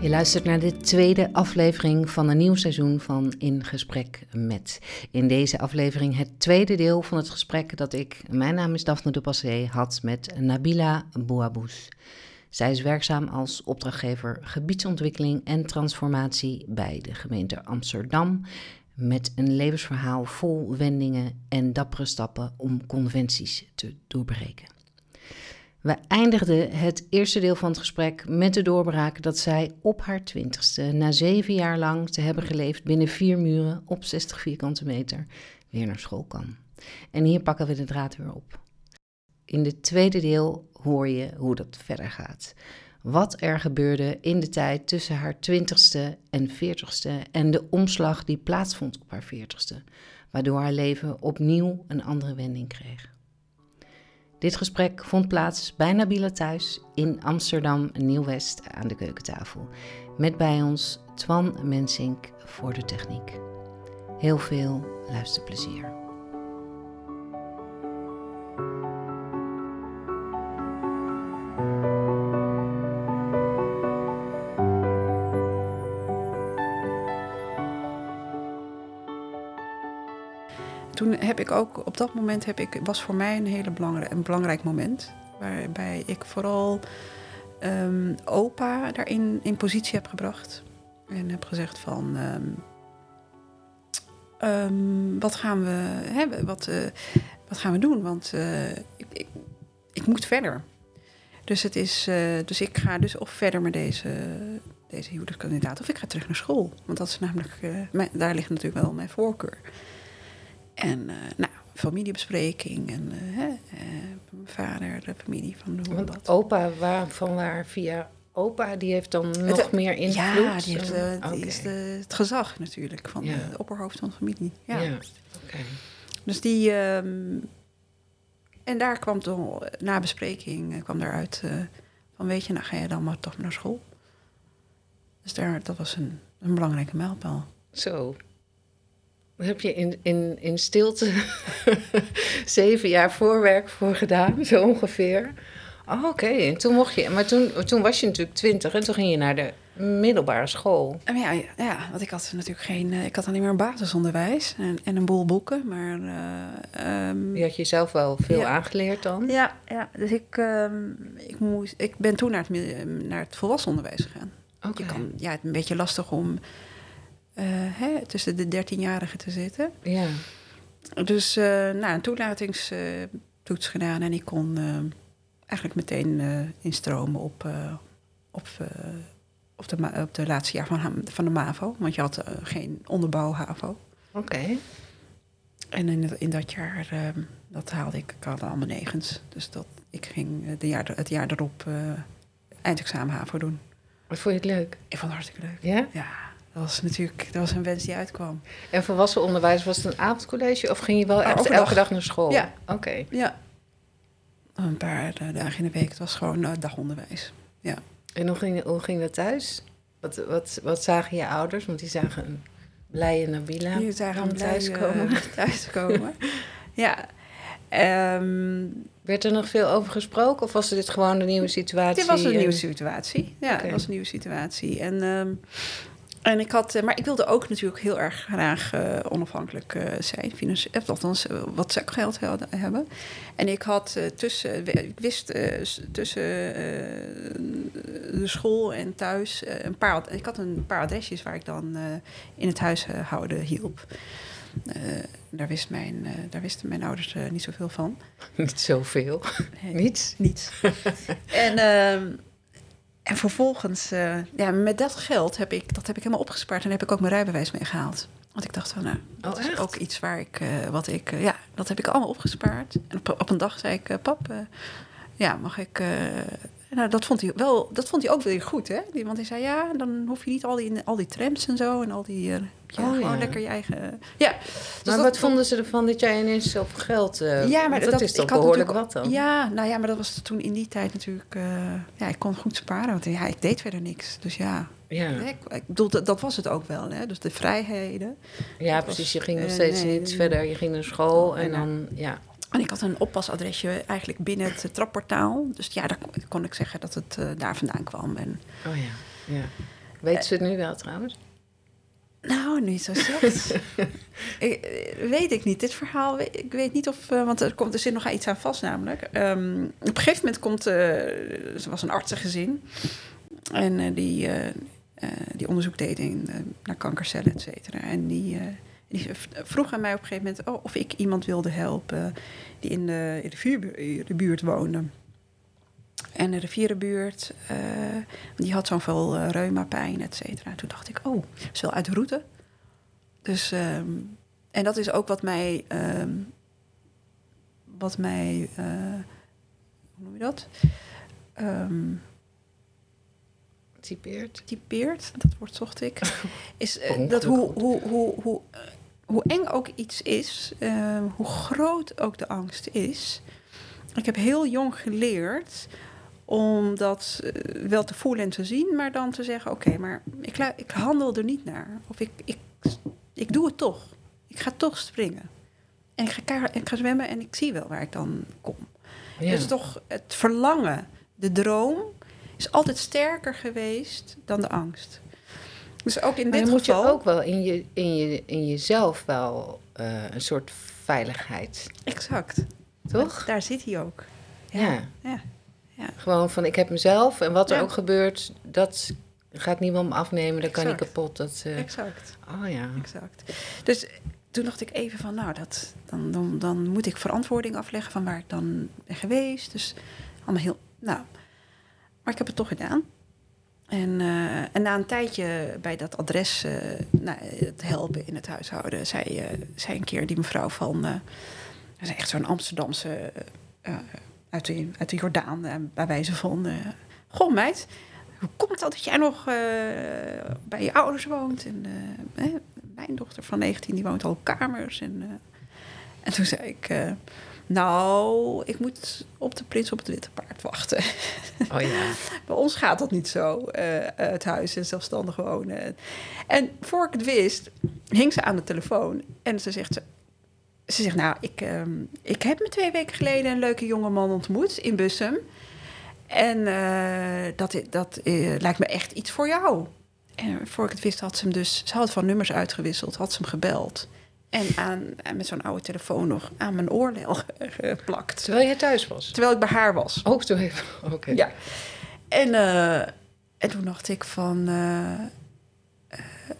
Je luistert naar de tweede aflevering van een nieuw seizoen van In Gesprek met. In deze aflevering het tweede deel van het gesprek dat ik, mijn naam is Daphne de Passé, had met Nabila Bouabous. Zij is werkzaam als opdrachtgever gebiedsontwikkeling en transformatie bij de gemeente Amsterdam. Met een levensverhaal vol wendingen en dappere stappen om conventies te doorbreken. We eindigden het eerste deel van het gesprek met de doorbraak dat zij op haar twintigste, na zeven jaar lang te hebben geleefd binnen vier muren op 60 vierkante meter, weer naar school kan. En hier pakken we de draad weer op. In het tweede deel hoor je hoe dat verder gaat. Wat er gebeurde in de tijd tussen haar twintigste en veertigste en de omslag die plaatsvond op haar veertigste, waardoor haar leven opnieuw een andere wending kreeg. Dit gesprek vond plaats bij Nabila thuis in Amsterdam Nieuw-West aan de keukentafel. Met bij ons Twan Mensink voor de techniek. Heel veel luisterplezier. Heb ik ook, op dat moment heb ik, was voor mij een hele belangrijk, een belangrijk moment. Waarbij ik vooral um, opa daarin in positie heb gebracht. En heb gezegd van, um, wat gaan we hebben? Wat, uh, wat gaan we doen? Want uh, ik, ik, ik, moet verder. Dus, het is, uh, dus ik ga dus of verder met deze, deze huwelijkskandidaat... of ik ga terug naar school. Want dat is namelijk, daar ligt natuurlijk wel mijn voorkeur. En uh, nou, familiebespreking en uh, hè, mijn vader, de familie van de Want dat. opa, waar, van waar via opa, die heeft dan nog het, meer invloed? Ja, die, heeft, okay. is de, het gezag natuurlijk van ja. de opperhoofd van de familie. Ja, ja. Okay. Dus die... Um, en daar kwam toen, na bespreking, kwam daaruit van weet je, nou ga je dan maar toch naar school. Dus daar, dat was een, een belangrijke mijlpaal. Zo, heb je in, in, in stilte zeven jaar voorwerk voor gedaan, zo ongeveer. Oh, Oké, okay. toen mocht je. Maar toen, toen was je natuurlijk twintig en toen ging je naar de middelbare school. Ja, ja, want ik had natuurlijk geen. Ik had alleen maar een basisonderwijs en, en een boel boeken. Maar. Uh, um, je had jezelf wel veel ja. aangeleerd dan? Ja, ja dus ik, um, ik, moest, ik ben toen naar het, naar het volwassen onderwijs gegaan. Okay. Kan, ja, het is een beetje lastig om hè, tussen de dertienjarigen te zitten. Ja. Dus uh, nou, een toelatingstoets gedaan en ik kon uh, eigenlijk meteen instromen op, op, op, de, op de laatste jaar van, van de MAVO. Want je had geen onderbouw HAVO. Oké. Okay. En in, in dat jaar, dat haalde ik, ik had allemaal negens. Dus dat, ik ging de jaar, het jaar erop eindexamen HAVO doen. Wat vond je het leuk? Ik vond het hartstikke leuk. Ja? Ja dat was natuurlijk dat was een wens die uitkwam. En volwassen onderwijs, was het een avondcollege of ging je wel echt elke dag naar school? Ja. Oké. Ja. Een paar dagen in de week. Het was gewoon uh, dagonderwijs. Ja. En hoe ging, hoe ging dat thuis? Wat, wat, wat zagen je ouders? Want die zagen een blije Nabila die zagen om thuis komen. Uh, thuis komen. ja. Um, Werd er nog veel over gesproken of was dit gewoon een nieuwe situatie? Dit was een nieuwe situatie. Ja, okay. het was een nieuwe situatie. En um, en ik had, maar ik wilde ook natuurlijk heel erg graag uh, onafhankelijk uh, zijn, financieel, althans uh, wat zakgeld hebben. En ik had tussen, ik wist tussen de school en thuis een paar, ik had een paar adresjes waar ik dan in het huishouden hielp. daar, wist mijn, daar wisten mijn ouders niet zoveel van. Niet zoveel? Nee, niets? Niets. en ehm, en vervolgens, uh, ja, met dat geld heb ik, dat heb ik helemaal opgespaard en heb ik ook mijn rijbewijs meegehaald. Want ik dacht van, nou, dat oh, is ook iets waar ik, uh, wat ik, uh, ja, dat heb ik allemaal opgespaard. En op, op een dag zei ik, pap, ja, mag ik, nou, dat vond hij wel, dat vond hij ook weer goed, hè? Want hij zei, ja, dan hoef je niet al die, al die trams en zo en al die, ja, oh, gewoon ja. lekker je eigen, ja. Dus maar dat, wat vonden ze ervan dat jij ineens zoveel geld, ja, maar dat, dat is toch behoorlijk wat dan? Ja, nou ja, maar dat was toen in die tijd natuurlijk, ja, ik kon goed sparen, want ja, ik deed verder niks, dus ja. Ja. Ik, ik bedoel, dat, dat, was het ook wel, hè? Dus de vrijheden. Ja, precies. je ging nog steeds nee, niet verder. Je ging naar school en dan, ja. En ik had een oppasadresje eigenlijk binnen het trapportaal. Dus ja, daar kon ik zeggen dat het uh, daar vandaan kwam. En, oh ja, ja. Weet ze het nu wel trouwens? Nou, niet zo slecht. ik, weet ik niet. Dit verhaal, ik weet niet of... want er, komt, er zit nog iets aan vast namelijk. Um, op een gegeven moment komt... er was een artsengezin. En die, die onderzoek deed in, naar kankercellen, et cetera. En die die vroeg aan mij op een gegeven moment oh, of ik iemand wilde helpen die in de, in de, de buurt woonde. En de rivierenbuurt, uh, die had zo'n veel uh, reumapijn, et cetera. Toen dacht ik, oh, is wel uit de route. Dus, um, en dat is ook wat mij, um, wat mij, uh, hoe noem je dat? Um, typeert. Typeert, dat woord zocht ik. Is dat hoe, hoe, hoe, hoe hoe eng ook iets is, uh, hoe groot ook de angst is. Ik heb heel jong geleerd om dat uh, wel te voelen en te zien, maar dan te zeggen: Oké, maar ik, ik, handel er niet naar. Of ik, ik, ik doe het toch. Ik ga toch springen. En ik ga, ik ga zwemmen en ik zie wel waar ik dan kom. Ja. Dus toch het verlangen, de droom, is altijd sterker geweest dan de angst. Dus ook in dit geval... moet je ook wel in, je, in, je, in jezelf wel uh, een soort veiligheid. Exact. Toch? daar zit hij ook. Ja. Ja. ja. ja. Gewoon van, ik heb mezelf en wat er ook gebeurt, dat gaat niemand me afnemen, dat kan niet kapot. Dat, uh... Exact. Oh ja. Exact. Dus toen dacht ik even van, nou, dat, dan, dan, dan moet ik verantwoording afleggen van waar ik dan ben geweest. Dus allemaal heel, nou. Maar ik heb het toch gedaan. En, uh, en, na een tijdje bij dat adres uh, nou, het helpen in het huishouden, zei, uh, zei een keer die mevrouw van, dat is echt zo'n Amsterdamse uit, de, uit de Jordaan, bij wijze van, goh meid, hoe komt dat dat jij nog bij je ouders woont? En mijn dochter van 19, die woont al kamers. En, en toen zei ik, nou, ik moet op de prins op het witte paard wachten. Oh ja. Bij ons gaat dat niet zo, uh, het huis en zelfstandig wonen. En voor ik het wist, hing ze aan de telefoon en ze zegt... Ze zegt, nou, ik, uh, ik heb me twee weken geleden een leuke jonge man ontmoet in Bussum. En uh, dat, dat lijkt me echt iets voor jou. En voor ik het wist had ze hem dus... Ze had van nummers uitgewisseld, had ze hem gebeld... En, aan, en met zo'n oude telefoon nog aan mijn oorlel geplakt. Terwijl je thuis was? Terwijl ik bij haar was. Oh, zo even. Oké. Ja. En, uh, en toen dacht ik van... Uh,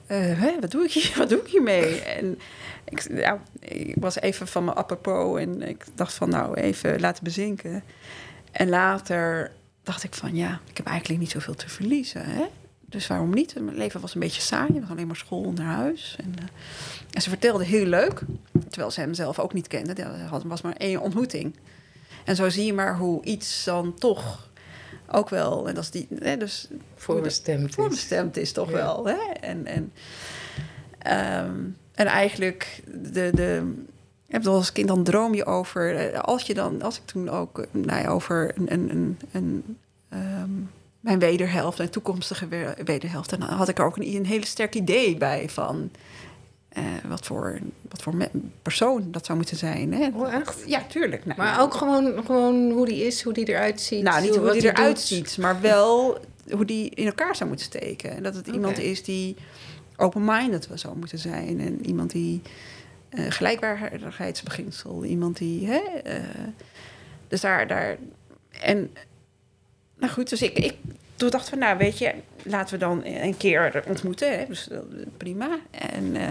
uh, wat, doe ik hier, wat doe ik hiermee? En ik, ja, ik was even van mijn apropos en ik dacht van nou, even laten bezinken. En later dacht ik van ja, ik heb eigenlijk niet zoveel te verliezen. Hè? Dus waarom niet? Mijn leven was een beetje saai. Het was alleen maar school naar huis. En, uh, en ze vertelde heel leuk. Terwijl ze hem zelf ook niet kende. Het was maar één ontmoeting. En zo zie je maar hoe iets dan toch ook wel... En dat is die, hè, dus voorbestemd, voorbestemd is. is toch wel. Hè? En, en, um, en eigenlijk de... de heb als kind dan droom je over. Eh, als je dan, als ik toen ook eh, nou ja, over een, een, een, een um, mijn wederhelft, mijn toekomstige wederhelft. En dan had ik er ook een, een hele sterk idee bij van uh, wat, voor, wat voor persoon dat zou moeten zijn. Hè? Oh, echt? Ja, tuurlijk. Nou, maar ook gewoon, gewoon hoe die is, hoe die eruit ziet. Nou, niet hoe, die eruit ziet, maar wel hoe die in elkaar zou moeten steken. En dat het iemand is die open-minded zou moeten zijn. En iemand die uh, gelijkwaardigheidsbeginsel, iemand die. Hè, uh, dus daar, daar. En nou goed, dus ik, ik toen dacht van, nou weet je, laten we dan een keer ontmoeten. Hè? Dus prima. En, uh,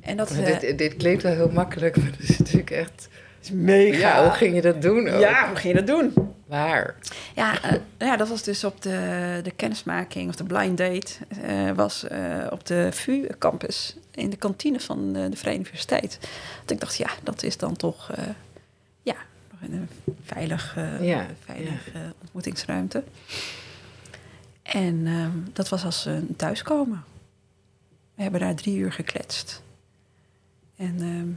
en dat, uh, dit, dit klinkt wel heel makkelijk, maar dat is natuurlijk echt is mega. Ja, hoe ging je dat doen? Ook? Ja, hoe ging je dat doen? Waar? Ja, uh, ja dat was dus op de, de kennismaking of de blind date. was op de VU campus in de kantine van de Vrije Universiteit. Dat ik dacht, ja, dat is dan toch een veilig, uh, ja, veilig ja. Uh, ontmoetingsruimte. En uh, dat was als een thuiskomen. We hebben daar drie uur gekletst. En ehm,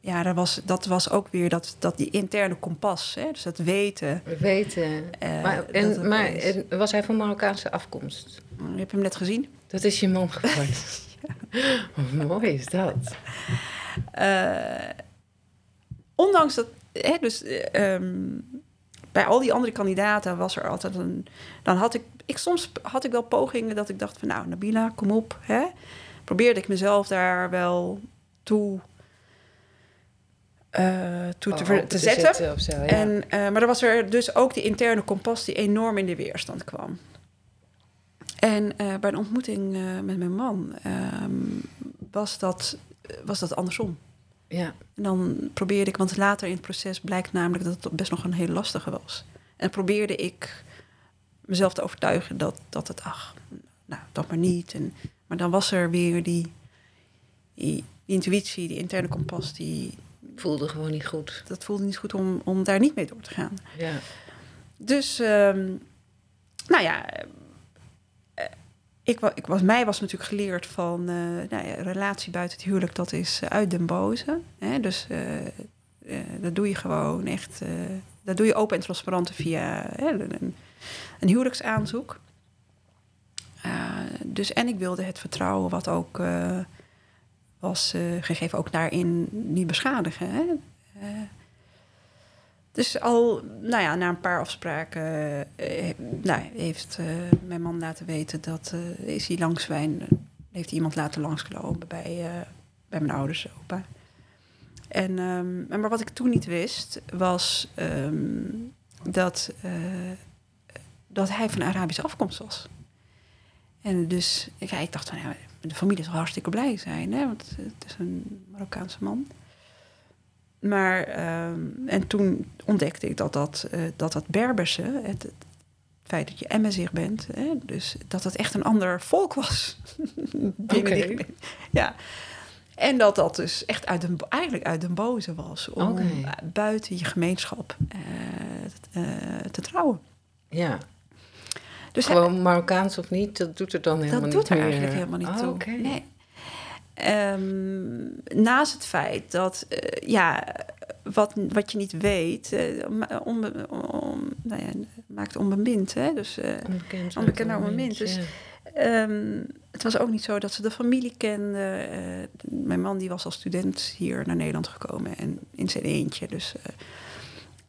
ja, dat was, dat was ook weer dat, dat die interne kompas. Hè? Dus dat weten. Weten. Uh, maar en, maar was hij van Marokkaanse afkomst? Je hebt hem net gezien. Dat is je man geworden. ja. Hoe mooi is dat? Uh, ondanks dat hè, dus um, bij al die andere kandidaten was er altijd een. Dan had ik ik, soms had ik wel pogingen dat ik dacht van... nou, Nabila, kom op. Hè? Probeerde ik mezelf daar wel toe, uh, toe te, te, te, zetten. zo, ja. en, uh, maar er was er dus ook die interne kompas die enorm in de weerstand kwam. En uh, bij een ontmoeting met mijn man ehm, was, dat, was dat andersom. Ja. En dan probeerde ik, want later in het proces blijkt namelijk dat het best nog een heel lastige was. En probeerde ik mezelf te overtuigen dat, dat het, ach, nou, dat maar niet. En, maar dan was er weer die, die, intuïtie, die interne kompas, die... Voelde gewoon niet goed. Dat voelde niet goed om, om daar niet mee door te gaan. Ja. Dus, um, nou ja, eh, ik, ik was, mij was natuurlijk geleerd van uh, nou relatie buiten het huwelijk, dat is uit den boze. Hè? Dus uh, dat doe je gewoon echt, dat doe je open en transparant via een, een huwelijksaanzoek. dus en ik wilde het vertrouwen wat ook was gegeven, ook daarin niet beschadigen. Hè? Dus al nou ja, na een paar afspraken uh, nou, heeft uh, mijn man laten weten dat uh, is hij langs wijn, heeft iemand laten langslopen bij, bij mijn ouders, opa. En, um, maar wat ik toen niet wist, was um, dat, dat hij van Arabische afkomst was. En dus ja, ik dacht van ja, de familie zal hartstikke blij zijn, hè, want het is een Marokkaanse man. Maar, ehm, en toen ontdekte ik dat dat, uh, dat, dat Berberse, het, het, feit dat je Emmezig bent, hè, dus dat het echt een ander volk was. Oké. Ja. En dat dat dus echt uit de, eigenlijk uit de boze was om okay. buiten je gemeenschap uh, te trouwen. Ja. Dus Gewoon hij, Marokkaans of niet, dat doet er dan helemaal niet Dat doet er eigenlijk helemaal niet oh, toe. Okay. Nee. Um, naast het feit dat, uh, ja, wat, wat je niet weet, uh, onbe, on, nou ja, maakt onbemind. Hè? Dus, uh, onbekend, onbekend naar onbemind. Dus ja. um, het was ook niet zo dat ze de familie kenden. mijn man die was als student hier naar Nederland gekomen en in zijn eentje. Dus,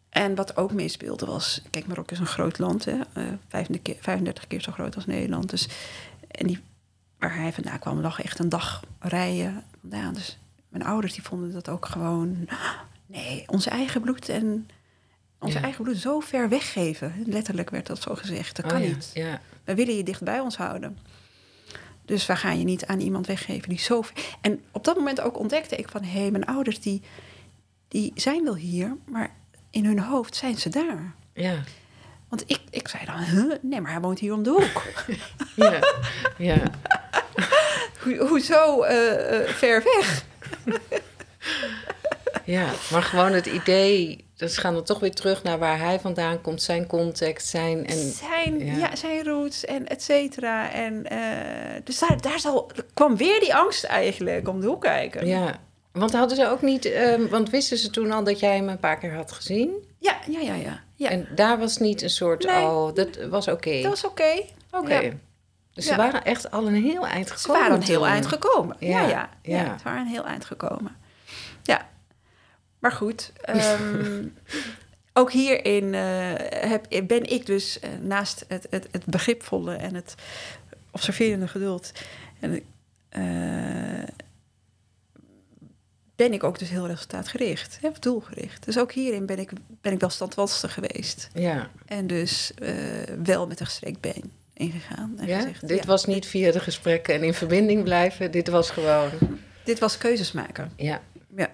en wat ook meespeelde was, kijk, Marokko is een groot land, hè? 35, keer, 35 keer zo groot als Nederland. Dus, en die waar hij vandaan kwam, lag echt een dag rijden. Ja, dus mijn ouders die vonden dat ook gewoon... Nee, onze eigen bloed en onze ja. eigen bloed zo ver weggeven. Letterlijk werd dat zo gezegd. Dat kan oh, ja. niet. Ja. We willen je dicht bij ons houden. Dus we gaan je niet aan iemand weggeven die zo... Ver... En op dat moment ook ontdekte ik van... hé, hey, mijn ouders die, die zijn wel hier, maar in hun hoofd zijn ze daar. Ja. Want ik, ik zei dan, huh? nee, maar hij woont hier om de hoek. ja, ja. Ho hoezo uh, uh, ver weg? ja, maar gewoon het idee... Dus gaan we toch weer terug naar waar hij vandaan komt, zijn context, zijn... En, zijn, ja. ja zijn roots en et cetera. En, uh, dus daar, daar zal, kwam weer die angst eigenlijk om de hoek kijken. Ja, want hadden ze ook niet... Um, want wisten ze toen al dat jij hem een paar keer had gezien? Ja, ja, ja, ja. ja. En daar was niet een soort... Nee. Oh, dat was oké. Okay. Dat was oké. Okay. Oké. Okay. Ja. Dus ze waren echt al een heel eind gekomen. Ze waren een heel eind gekomen. Ja, ja, ja. Ze waren een heel eind gekomen. Ja. Maar goed. Um, ook hierin uh, heb, ben ik dus uh, naast het, het, het begripvolle en het observerende geduld... En, uh, ben ik ook dus heel resultaatgericht, hè, doelgericht. Dus ook hierin ben ik, ben ik wel standvastig geweest. Ja. En dus wel met een gestrekt been ingegaan. En ja? gezegd, dit ja, was niet via de gesprekken en in verbinding blijven. Dit was gewoon... Dit was keuzes maken. Ja. Ja.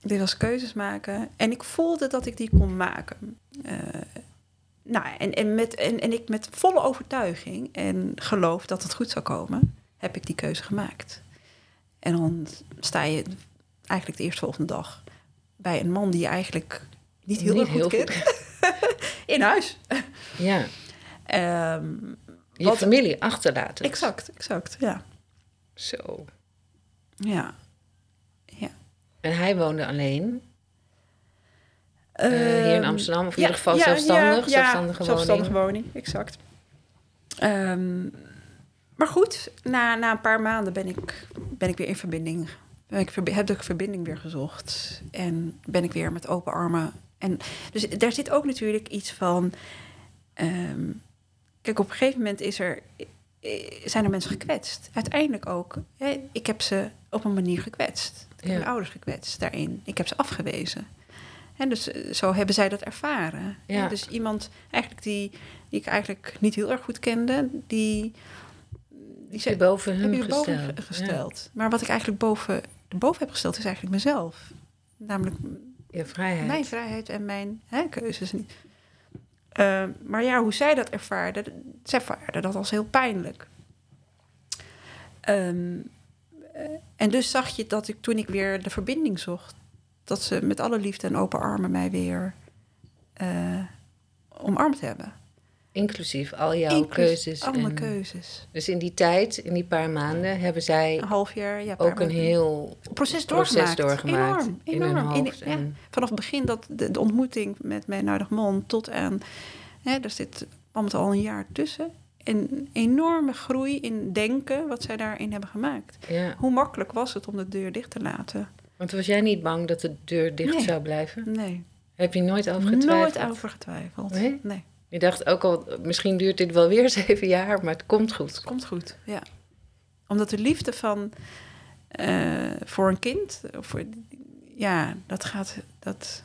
Dit was keuzes maken. En ik voelde dat ik die kon maken. Uh, nou, en, en, met, en, en ik met volle overtuiging en geloof dat het goed zou komen... heb ik die keuze gemaakt. En dan sta je eigenlijk de eerstvolgende dag bij een man die je eigenlijk niet heel niet erg goed heel kent. In huis. Ja. Um, je wat, familie achterlaten. Exact, exact, ja. Zo. Ja. ja. En hij woonde alleen? Um, uh, hier in Amsterdam, of in ja, ieder geval ja, zelfstandig? Ja, zelfstandige woning. zelfstandige woning, exact. Um, maar goed, na, na een paar maanden ben ik, ben ik weer in verbinding ik heb de verbinding weer gezocht. En ben ik weer met open armen. En dus daar zit ook natuurlijk iets van. Um, kijk, op een gegeven moment is er, zijn er mensen gekwetst. Uiteindelijk ook. Hè, ik heb ze op een manier gekwetst. Ik heb mijn ouders gekwetst daarin. Ik heb ze afgewezen. En dus zo hebben zij dat ervaren. Ja. dus iemand eigenlijk die, die ik eigenlijk niet heel erg goed kende, die. Die zei, boven hun gesteld. Boven gesteld. Maar wat ik eigenlijk boven, boven heb gesteld, is eigenlijk mezelf. Namelijk je vrijheid. mijn vrijheid en mijn hè, keuzes. Uh, maar ja, hoe zij dat ervaarde, zij ervaarde dat als heel pijnlijk. Um, en dus zag je dat ik toen ik weer de verbinding zocht, dat ze met alle liefde en open armen mij weer uh, omarmd hebben. Inclusief al jouw keuzes. Al mijn keuzes. Dus in die tijd, in die paar maanden, hebben zij een half jaar, ja, ook een heel proces doorgemaakt. Proces doorgemaakt enorm, in enorm. Hun hoofd in, ja, vanaf het begin dat de, de ontmoeting met mijn mond tot aan, hè, er zit al een jaar tussen. Een enorme groei in denken wat zij daarin hebben gemaakt. Ja. Hoe makkelijk was het om de deur dicht te laten? Want was jij niet bang dat de deur dicht zou blijven? Nee. Heb je nooit over getwijfeld? Nooit over getwijfeld. Nee? nee. Je dacht ook al, misschien duurt dit wel weer zeven jaar, maar het komt goed. Het komt goed, ja. Omdat de liefde van uh, voor een kind, voor, ja, dat gaat, dat,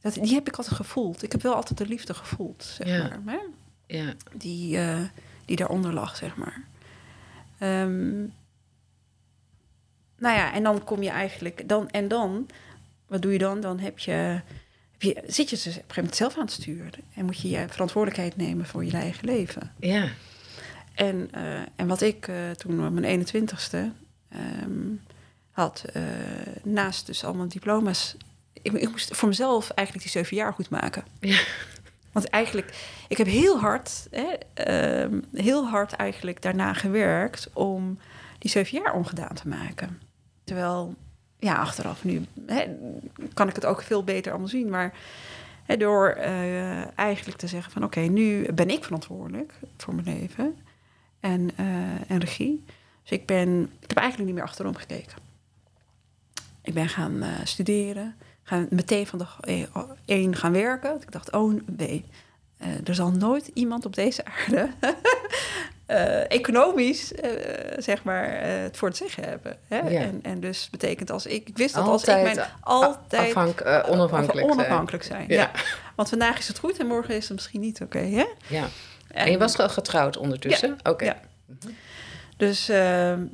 dat, die heb ik altijd gevoeld. Ik heb wel altijd de liefde gevoeld, zeg ja. maar. Ja. Die, uh, die daaronder lag, zeg maar. Um, nou ja, en dan kom je eigenlijk, dan en dan, wat doe je dan? Dan heb je je, zit je dus op een gegeven moment zelf aan het sturen. En moet je je verantwoordelijkheid nemen voor je eigen leven. Ja. En, uh, en wat ik uh, toen op mijn 21ste um, had, uh, naast dus al mijn diploma's... Ik, ik, moest voor mezelf eigenlijk die zeven jaar goed maken. Ja. Want eigenlijk, ik heb heel hard, hè, um, heel hard eigenlijk daarna gewerkt... om die zeven jaar ongedaan te maken. Terwijl ja, achteraf nu hè, kan ik het ook veel beter allemaal zien. Maar hè, door uh, eigenlijk te zeggen van oké, nu ben ik verantwoordelijk voor mijn leven en, uh, en regie. Dus ik, ben, ik heb eigenlijk niet meer achterom gekeken. Ik ben gaan uh, studeren, gaan meteen van dag één gaan werken. Ik dacht, oh nee, er zal nooit iemand op deze aarde uh, economisch, uh, zeg maar, uh, het voor het zeggen hebben. Hè? Ja. En, en dus betekent als ik, ik wist dat altijd, als ik mijn altijd afhank, onafhankelijk, onafhankelijk zijn. zijn. Ja. ja. Want vandaag is het goed en morgen is het misschien niet oké. Okay, ja. En, je was getrouwd ondertussen? Ja. Oké. Ja. Dus ehm,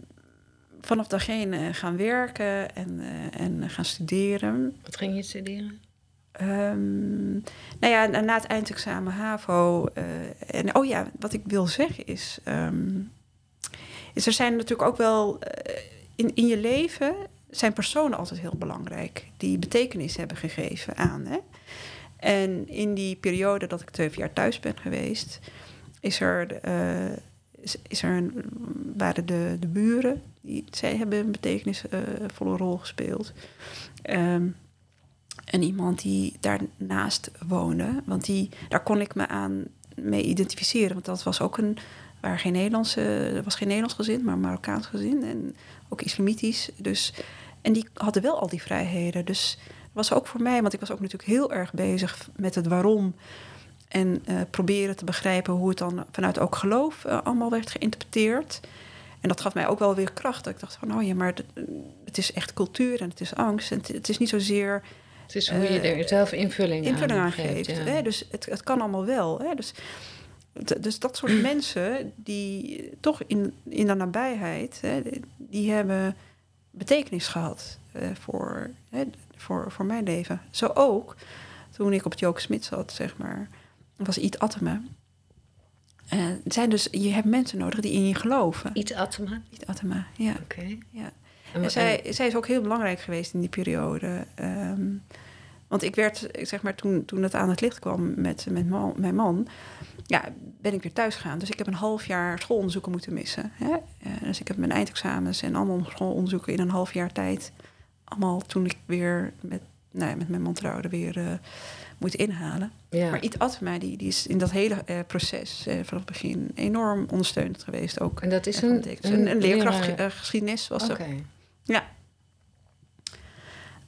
vanaf één gaan werken en, en gaan studeren. Wat ging je studeren? Um, nou ja, na het eindexamen HAVO. Uh, en oh ja, wat ik wil zeggen is. Um, is er zijn natuurlijk ook wel. Uh, in, in je leven zijn personen altijd heel belangrijk. Die betekenis hebben gegeven aan. Hè? En in die periode dat ik twee jaar thuis ben geweest. Is er. Is, is, er een, waren de, de buren. Die, zij hebben een betekenisvolle rol gespeeld. Um, en iemand die daarnaast woonde. Want die, daar kon ik me aan mee identificeren. Want dat was ook een. Waar geen Nederlandse, er was geen Nederlands gezin, maar een Marokkaans gezin. En ook islamitisch. Dus, en die hadden wel al die vrijheden. Dus was ook voor mij, want ik was ook natuurlijk heel erg bezig met het waarom. En uh, proberen te begrijpen hoe het dan vanuit ook geloof uh, allemaal werd geïnterpreteerd. En dat gaf mij ook wel weer kracht. Dat ik dacht van, oh ja, maar het, is echt cultuur en het is angst. En het is niet zozeer het is hoe je er zelf invulling, invulling aan, geeft. Hè? Dus het, het kan allemaal wel. Hè? Dus, dus dat soort mensen die toch in, in de nabijheid, hè, die hebben betekenis gehad uh, voor, hè, voor, voor mijn leven. Zo ook toen ik op het Joke Smit zat, zeg maar, was Iet Attema. Uh, zijn dus, je hebt mensen nodig die in je geloven. Iets Attema? Iets Attema, ja. Oké. Ja. En, zij, zij is ook heel belangrijk geweest in die periode. Um, want ik werd, zeg maar, toen, toen het aan het licht kwam met, met man, mijn man, ja, ben ik weer thuis gegaan. Dus ik heb een half jaar schoolonderzoeken moeten missen. Hè? dus ik heb mijn eindexamens en allemaal schoolonderzoeken in een half jaar tijd. Allemaal toen ik weer met, nou ja, met mijn man trouwde weer uh, moeten inhalen. Ja. Maar Iets Atma, die, die is in dat hele uh, proces uh, vanaf het begin enorm ondersteunend geweest. Ook, en dat is een, een, een, leerkrachtgeschiedenis was okay. Ja.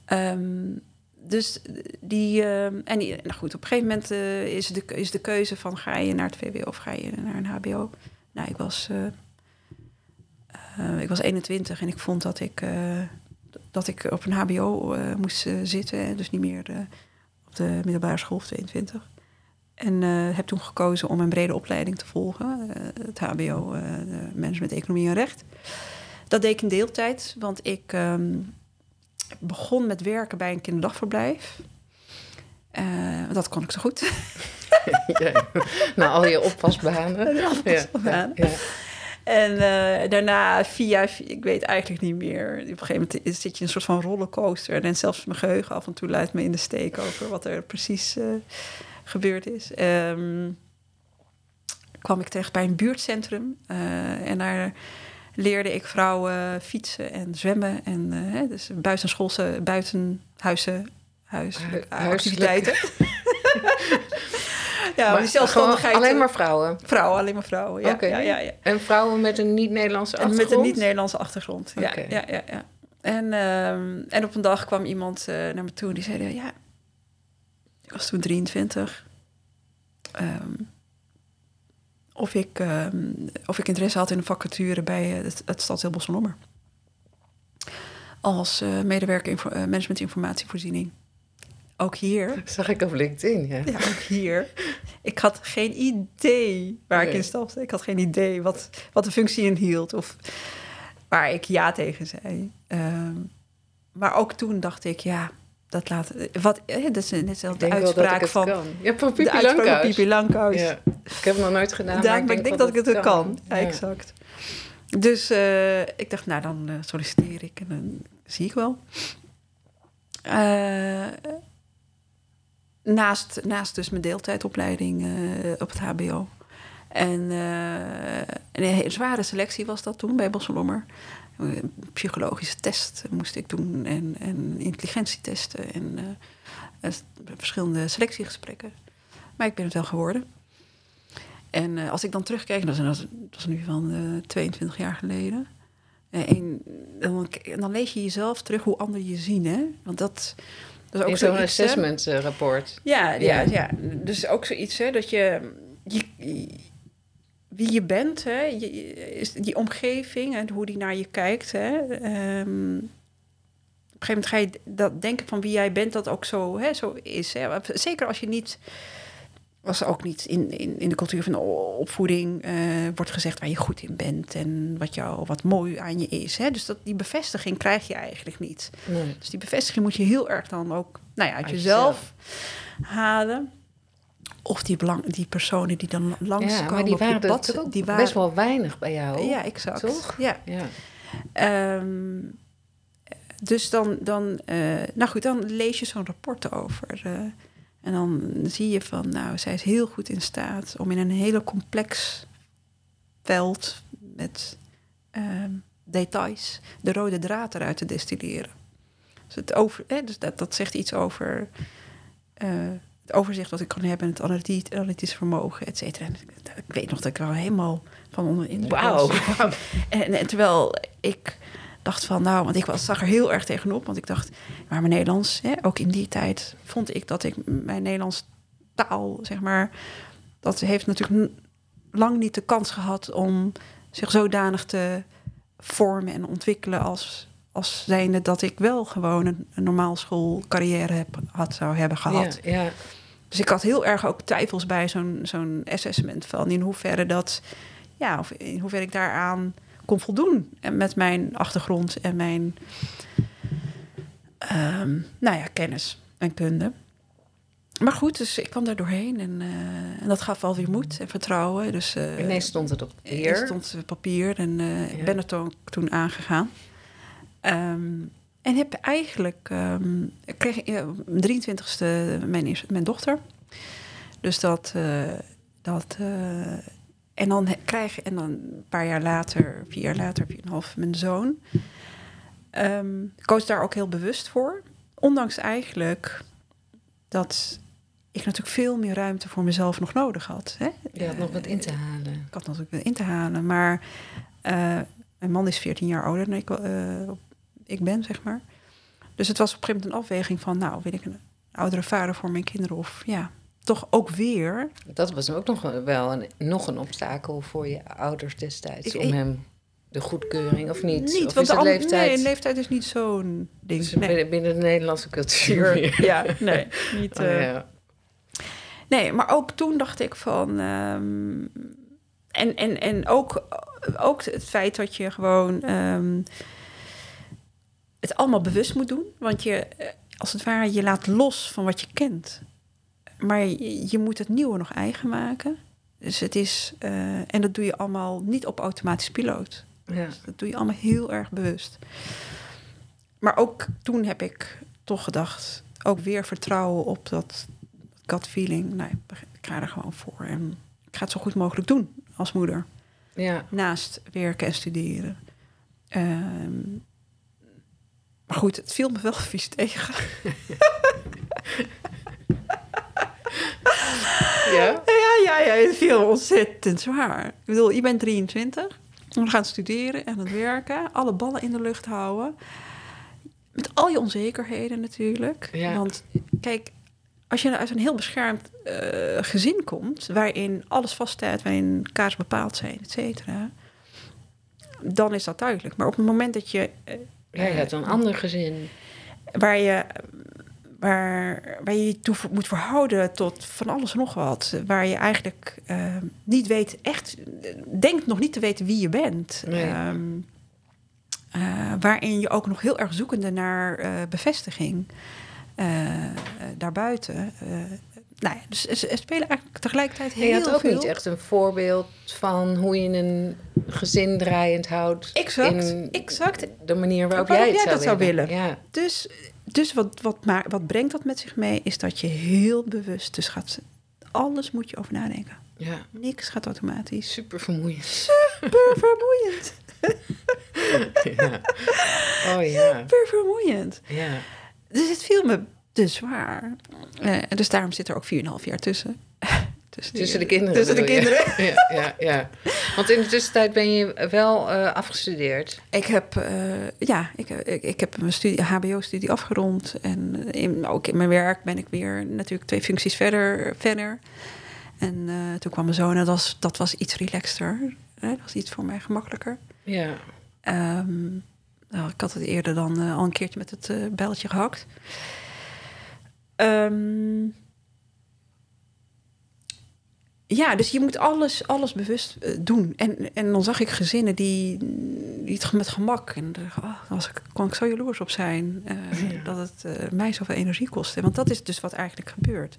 Um, dus die, uh, en die, nou goed, op een gegeven moment uh, is, de, is de keuze van ga je naar het VWO of ga je naar een HBO. Nou, ik was, uh, ik was 21 en ik vond dat ik, dat ik op een HBO moest zitten, dus niet meer op de middelbare school of 22. En heb toen gekozen om een brede opleiding te volgen, het HBO, Management, Economie en Recht. Dat deed ik in deeltijd, want ik. Um, begon met werken bij een kinderdagverblijf. Uh, dat kon ik zo goed. ja, nou, al je oppasbanen. Ja, ja, En uh, daarna via, ik weet eigenlijk niet meer. Op een gegeven moment zit je in een soort van rollercoaster. En zelfs mijn geheugen af en toe luidt me in de steek over wat er precies uh, gebeurd is. Um, kwam ik terecht bij een buurtcentrum. en daar leerde ik vrouwen fietsen en zwemmen. En uh, dus buitenschoolse, buitenhuizen, huiselijke activiteiten. ja, maar zelfstandigheid. Alleen maar vrouwen? Vrouwen, alleen maar vrouwen, ja. ja, ja, ja. En vrouwen met een niet-Nederlandse achtergrond? met een niet-Nederlandse achtergrond, ja, ja, ja, ja. En, um, en op een dag kwam iemand uh, naar me toe en die zei... ja, ik was toen 23... Um, of ik, uh, of ik interesse had in een vacature bij eh, het, het Stadsdeel Bosselommer. Als uh, medewerker info, uh, management informatievoorziening. Ook hier. Dat zag ik op LinkedIn, ja. Ja, ook hier. Ik had geen idee waar ik in stapte. Ik had geen idee wat, wat de functie inhield of waar ik ja tegen zei. Uh, maar ook toen dacht ik, ja, dat laat. Wat, dat is net zelfs de uitspraak van. Kan. Ja, van Pipi. Pipi. Ja. Ik heb het nog nooit gedaan. maar ik denk, dat, ik het kan. Ja, exact. Dus uh, ik dacht, nou dan uh, solliciteer ik en dan zie ik wel. Uh, naast, naast dus mijn deeltijdopleiding op het HBO. En een zware selectie was dat toen bij Bosselommer psychologische test moest ik doen en, en intelligentietesten en uh, verschillende selectiegesprekken. Maar ik ben het wel geworden. En uh, als ik dan terugkijk, dat is, dat is nu van uh, 22 jaar geleden. En dan, dan, lees je jezelf terug hoe anderen je zien, hè? Want dat, dat is ook zo'n assessment rapport. Ja, ja, ja, ja. Dus ook zoiets, hè, dat je, je wie je bent, hè, je, is die omgeving en hoe die naar je kijkt. Hè, um, op een gegeven moment ga je dat denken van wie jij bent, dat ook zo, hè, zo is. Hè. Zeker als je niet, was ook niet in, in, in de cultuur van de opvoeding uh, wordt gezegd waar je goed in bent en wat, jou, wat mooi aan je is. Hè. Dus dat, die bevestiging krijg je eigenlijk niet. Nee. Dus die bevestiging moet je heel erg dan ook nou ja, uit, uit jezelf, jezelf halen. Of die, belang, die personen die dan langs ja, maar die waren pad, die waren best wel weinig bij jou. Ja, exact. Toch? Ja. ja. Um, dus dan, dan uh, nou goed, dan lees je zo'n rapport over. Uh, en dan zie je van, nou, zij is heel goed in staat om in een hele complex veld met uh, details de rode draad eruit te destilleren. Dus, het over, hè, dus dat, dat zegt iets over uh, het overzicht wat ik kan hebben, het analytisch vermogen, et cetera. Ik weet nog dat ik wel helemaal van onder in Wauw. En, en, terwijl ik dacht van, nou, want ik was, zag er heel erg tegenop, want ik dacht, maar mijn Nederlands, hè, ook in die tijd vond ik dat ik mijn Nederlands taal, zeg maar, dat heeft natuurlijk lang niet de kans gehad om zich zodanig te vormen en ontwikkelen als als zijnde dat ik wel gewoon een, een normaal schoolcarrière heb, had, zou hebben gehad. Ja, ja. Dus ik had heel erg ook twijfels bij zo'n zo'n assessment van in hoeverre dat, ja, of in hoeverre ik daaraan kon voldoen. En met mijn achtergrond en mijn um, nou ja, kennis en kunde. Maar goed, dus ik kwam daar doorheen en, uh, en dat gaf wel weer moed en vertrouwen. Dus, uh, Ineens stond het op papier. Ineens stond het papier en uh, ik ben er toen, toen aangegaan. Um, en heb eigenlijk, um, ik kreeg uh, 23ste mijn, mijn dochter. Dus dat, uh, dat uh, en dan krijg en dan een paar jaar later, vier jaar later, vier en een half, mijn zoon. Um, ik koos daar ook heel bewust voor. Ondanks eigenlijk dat ik natuurlijk veel meer ruimte voor mezelf nog nodig had. Hè? Je had nog wat in te halen. Ik had natuurlijk wat in te halen, maar uh, mijn man is 14 jaar ouder dan ik, uh, ik ben, zeg maar. Dus het was op een gegeven moment een afweging van, nou, wil ik een oudere vader voor mijn kinderen of ja, toch ook weer. Dat was ook nog wel een, nog een obstakel voor je ouders destijds om hem de goedkeuring of niet? Niet, of want de leeftijd... nee, leeftijd is niet zo'n ding. Dus nee. binnen, de Nederlandse cultuur. ja, nee, niet. Oh, uh... ja. Nee, maar ook toen dacht ik van. Um, en, en, en ook, ook het feit dat je gewoon um, het allemaal bewust moet doen. Want je, eh, als het ware, je laat los van wat je kent. Maar je, je moet het nieuwe nog eigen maken. Dus het is, uh, en dat doe je allemaal niet op automatisch piloot. Ja. Dus dat doe je allemaal heel erg bewust. Maar ook toen heb ik toch gedacht, ook weer vertrouwen op dat gut feeling. Nee, ik ga er gewoon voor en ik ga het zo goed mogelijk doen als moeder. Ja. Naast werken en studeren. Um, maar goed, het viel me wel vies tegen. ja? Ja, ja, ja, het viel ontzettend zwaar. Ik bedoel, je bent 23, we gaan studeren en het werken, alle ballen in de lucht houden. Met al je onzekerheden natuurlijk. Ja. Want kijk, als je uit een heel beschermd uh, gezin komt, waarin alles vaststaat, waarin kaars bepaald zijn, et cetera, dan is dat duidelijk. Maar op het moment dat je. Ja, je hebt een ander gezin. Waar je, waar, waar je je toe moet verhouden tot van alles en nog wat. Waar je eigenlijk uh, niet weet, echt, denkt nog niet te weten wie je bent. Nee. Um, waarin je ook nog heel erg zoekende naar bevestiging. Daarbuiten. Nou ja, dus er spelen eigenlijk tegelijkertijd heel veel. Je had ook veel. niet echt een voorbeeld van hoe je een gezin draaiend houdt. Exact, in exact. De manier waarop, waarop jij het jij zou, dat zou willen. Ja. Dus, dus wat, wat, maar, wat brengt dat met zich mee, is dat je heel bewust dus gaat. Alles moet je over nadenken. Ja. Niks gaat automatisch. Super vermoeiend. Super vermoeiend. ja. Oh ja. Super vermoeiend. Ja. Dus het viel me te zwaar. Uh, dus daarom zit er ook 4,5 jaar tussen. tussen, tussen de kinderen. Tussen de kinderen. Ja, ja, ja. Want in de tussentijd ben je wel uh, afgestudeerd. Ik heb, uh, ja, ik, ik, ik heb mijn studie, HBO-studie afgerond. En in, ook in mijn werk ben ik weer natuurlijk twee functies verder. verder. En toen kwam mijn zoon en dat was, dat was iets relaxter. Hè? Dat was iets voor mij gemakkelijker. Ja. Um, nou, ik had het eerder dan uh, al een keertje met het uh, belletje gehakt. Um, ja, dus je moet alles, alles bewust uh, doen. En, en dan zag ik gezinnen die, die het met gemak... en daar oh, was ik, kon ik zo jaloers op zijn... ja. dat het mij zoveel energie kostte. Want dat is dus wat eigenlijk gebeurt.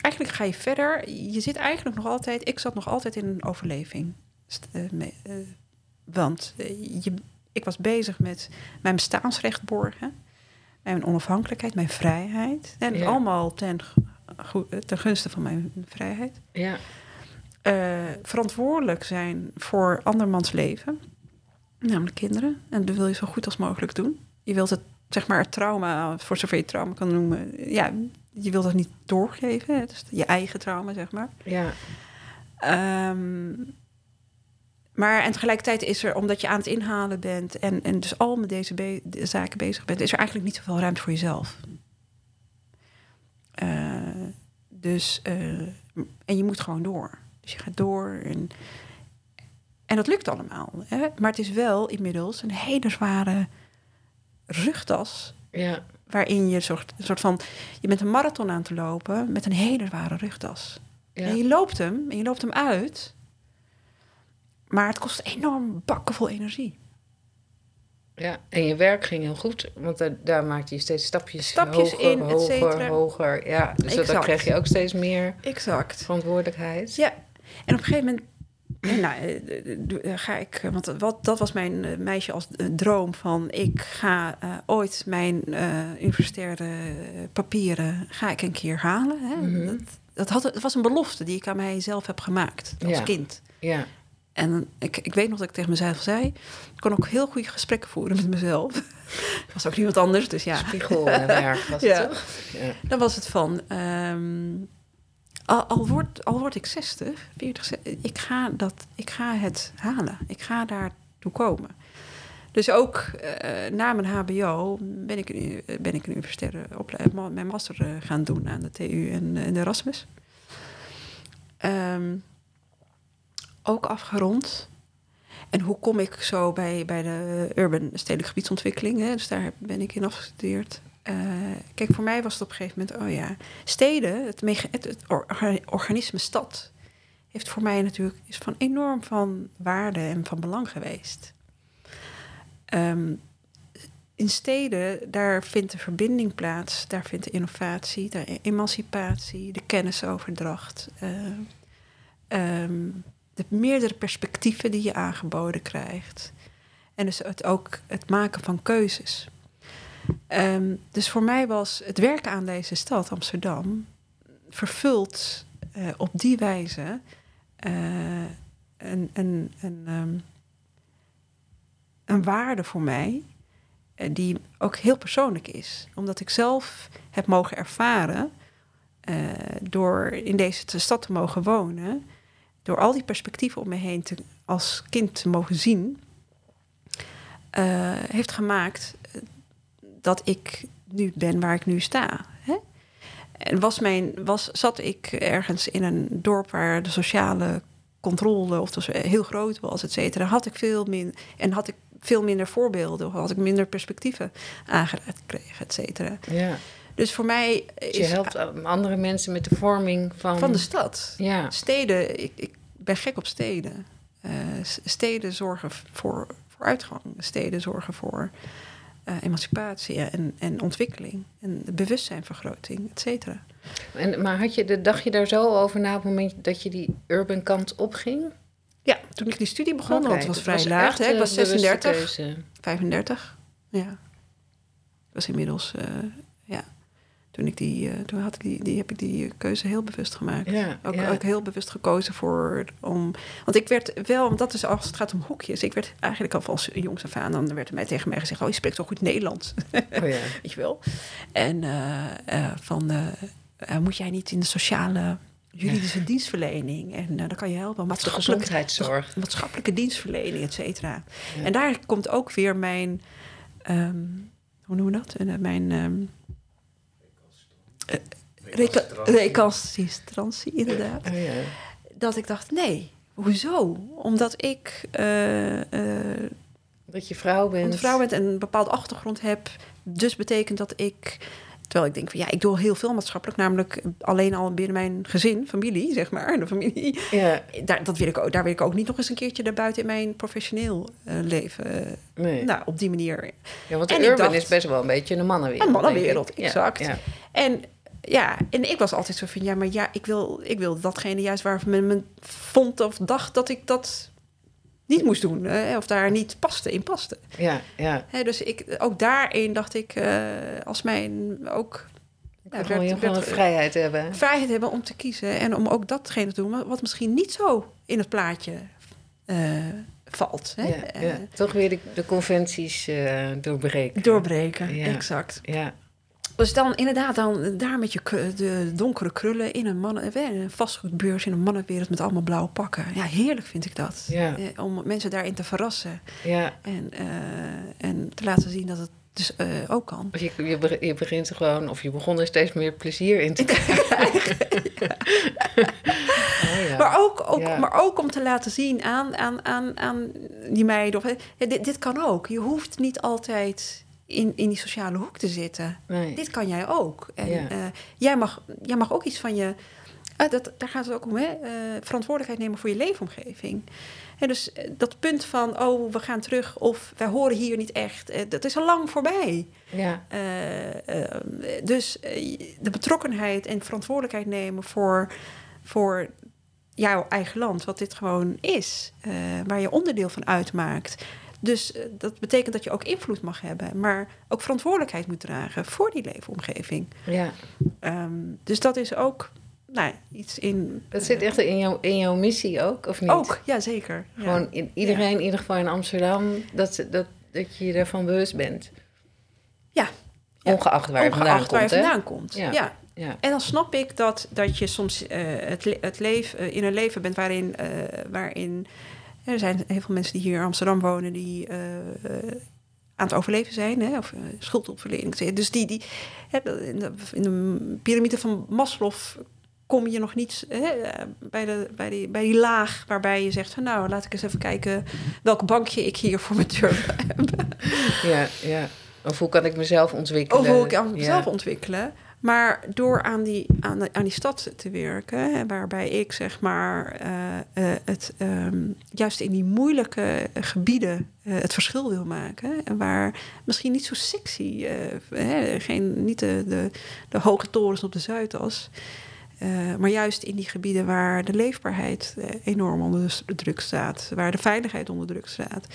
Eigenlijk ga je verder. Je zit eigenlijk nog altijd... Ik zat nog altijd in een overleving. want je ik was bezig met mijn bestaansrecht borgen, mijn onafhankelijkheid, mijn vrijheid. En Ja. allemaal ten, ten gunste van mijn vrijheid. Ja. Uh, verantwoordelijk zijn voor andermans leven, namelijk kinderen. En dat wil je zo goed als mogelijk doen. Je wilt het, zeg maar, het trauma, voor zover je het trauma kan noemen, ja, je wilt dat niet doorgeven. Het is je eigen trauma, zeg maar. Ja. Um, maar en tegelijkertijd is er, omdat je aan het inhalen bent en, en dus al met deze be de zaken bezig bent, is er eigenlijk niet zoveel ruimte voor jezelf. Uh, dus, uh, en je moet gewoon door. Dus je gaat door en, en dat lukt allemaal. Hè? Maar het is wel inmiddels een hele zware rugtas. Ja. Waarin je soort, een soort van, je bent een marathon aan te lopen met een hele zware rugtas. Ja. En je loopt hem, en je loopt hem uit. Maar het kost enorm bakken vol energie. Ja, en je werk ging heel goed, want daar, daar maakte je steeds stapjes, Stapjes hoger, in, hoger, hoger. Ja, dus dan Exact. kreeg je ook steeds meer Exact. verantwoordelijkheid. Ja, en op een gegeven moment nou, eh, eh, ga ik, want wat, dat was mijn eh, meisje als eh, droom van ik ga eh, ooit mijn eh, universitaire papieren ga ik een keer halen. Hè? Mhm. dat, dat, had, het was een belofte die ik aan mijzelf heb gemaakt als Ja. kind. Ja, En ik, ik weet nog dat ik tegen mezelf zei, ik kon ook heel goede gesprekken voeren met mezelf. Ik was ook niemand anders, dus ja. spiegel en werk was Ja. het toch? Ja. Dan was het van, ehm, al, al, word, al word ik 60, 40, ze- ik ga, dat, ik ga het halen. Ik ga daartoe komen. Dus ook uh, na mijn HBO ben ik, een, ben ik een universitaire opleiding, mijn master gaan doen aan de TU en, de Erasmus. Um, ook afgerond. En hoe kom ik zo bij, bij de urban stedelijke gebiedsontwikkeling? Hè? Dus daar ben ik in afgestudeerd. Uh, kijk, voor mij was het op een gegeven moment, oh ja, steden, het, het, het organisme stad, heeft voor mij natuurlijk is van enorm van waarde en van belang geweest. Um, in steden, daar vindt de verbinding plaats, daar vindt de innovatie, de emancipatie, de kennisoverdracht. Uh, um, de meerdere perspectieven die je aangeboden krijgt. En dus het ook het maken van keuzes. Ehm, dus voor mij was het werken aan deze stad, Amsterdam, vervuld uh, op die wijze uh, een, een, een, um, een waarde voor mij, uh, die ook heel persoonlijk is. Omdat ik zelf heb mogen ervaren, door in deze stad te mogen wonen, door al die perspectieven om me heen te, als kind te mogen zien, uh, heeft gemaakt eh, dat ik nu ben waar ik nu sta. Hè? En was mijn, was, zat ik ergens in een dorp waar de sociale controle of heel groot was, et cetera, had ik veel minder en had ik veel minder voorbeelden, of had ik minder perspectieven aangeraakt gekregen, et cetera. Ja. Dus voor mij is... Je helpt andere mensen met de vorming van... Van de stad. Ja. Steden, ik, ik ben gek op steden. Uh, steden zorgen voor, voor uitgang. Steden zorgen voor uh, emancipatie en, en ontwikkeling. En bewustzijnvergroting, et cetera. En, maar had je, de, dacht je daar zo over na op het moment dat je die urban kant opging? Ja, toen ik die studie begon, okay, want het was vrij laat. Ik was 36, 35. Ja. Ik was inmiddels, uh, toen, ik die, uh, toen had ik die, die, heb ik die keuze heel bewust gemaakt. Ja, ook, ja. ook heel bewust gekozen voor om. Want ik werd wel, want dat is als het gaat om hoekjes. Ik werd eigenlijk al van jongs af aan, dan werd er mij tegen mij gezegd: Oh, je spreekt zo goed Nederlands. Oh, ja. Weet je wel. En uh, uh, van moet jij niet in de sociale juridische dienstverlening. En uh, dan kan je helpen. Maatschappelijke gezondheidszorg. Maatschappelijke dienstverlening, et cetera. Ja. En daar komt ook weer mijn. Um, hoe noemen we dat? Mijn. Um, recalcitrantie, inderdaad. Oh, ja. Dat ik dacht, nee, hoezo? Omdat ik... Uh, uh, dat je vrouw bent. vrouw bent en een bepaalde achtergrond heb. Dus betekent dat ik... Terwijl ik denk van ja, ik doe heel veel maatschappelijk. Namelijk alleen al binnen mijn gezin, familie, zeg maar. De familie. Ja. Daar, dat wil ik ook, daar wil ik ook niet nog eens een keertje daarbuiten in mijn professioneel uh, leven. Nee. Nou, op die manier. Ja, want de en urban dacht, is best wel een beetje een mannenwereld. Een mannenwereld, exact. Ja, ja. En ja, en ik was altijd zo van, ja, maar ja, ik wil, ik wil datgene juist waar men me vond of dacht dat ik dat niet moest doen. Hè, of daar niet paste, in paste. Ja, ja. Hè, dus ik, ook daarin dacht ik, uh, als mijn ook... Ja, werd, je werd, vrijheid hebben. Vrijheid hebben om te kiezen en om ook datgene te doen wat misschien niet zo in het plaatje uh, valt. Hè? Ja, ja. Toch weer de, de conventies doorbreken. Doorbreken, exact. Ja. Dus dan inderdaad, dan daar met je de donkere krullen in een, mannen, eh, een vastgoedbeurs in een mannenwereld met allemaal blauwe pakken. Ja, heerlijk vind ik dat. Ja. Eh, om mensen daarin te verrassen. Ja. En, uh, en te laten zien dat het dus uh, ook kan. Je, je, je, begint er gewoon, of je begon er steeds meer plezier in te krijgen. oh, ja. maar, ook, ook, ja. maar ook om te laten zien aan, aan, aan, aan die meiden. Of, dit, dit kan ook. Je hoeft niet altijd in, in die sociale hoek te zitten. Nee. Dit kan jij ook. En Ja. eh, jij, mag, jij mag ook iets van je. eh, dat, daar gaat het ook om, hè? eh, verantwoordelijkheid nemen voor je leefomgeving. En dus dat punt van, oh, we gaan terug of wij horen hier niet echt, dat is al lang voorbij. Ja. Dus de betrokkenheid en verantwoordelijkheid nemen voor, voor jouw eigen land, wat dit gewoon is, waar je onderdeel van uitmaakt. Dus eh, dat betekent dat je ook invloed mag hebben, maar ook verantwoordelijkheid moet dragen voor die leefomgeving. ja. Ehm, dus dat is ook nou, iets in. Dat zit echt in, jouw in jouw missie ook, of niet? Ook, ja, zeker. Gewoon in, iedereen, in ieder geval in Amsterdam, dat, dat, dat je je daarvan bewust bent. Ja. Ongeacht waar je vandaan Ongeacht waar je komt, hè? vandaan komt. Ja. Ja. Ja. En dan snap ik dat, dat je soms eh, het, het leven, eh, in een leven bent waarin, waarin Er zijn heel veel mensen die hier in Amsterdam wonen die aan het overleven zijn, hè, of schuldopverlening. Dus die, die in, de, in de piramide van Maslow kom je nog niet hè, bij, de, bij, die, bij die laag waarbij je zegt: Nou, laat ik eens even kijken welk bankje ik hier voor mijn deur heb. Ja, ja. Of hoe kan ik mezelf ontwikkelen? Of hoe ik mezelf ontwikkelen. Maar door aan die, aan, aan die stad te werken, waarbij ik zeg maar eh, eh, het ehm, juist in die moeilijke gebieden uh, het verschil wil maken. En waar misschien niet zo sexy, geen, niet de, de, de hoge torens op de Zuidas. Uh, maar juist in die gebieden waar de leefbaarheid uh, enorm onder de druk staat, waar de veiligheid onder druk staat,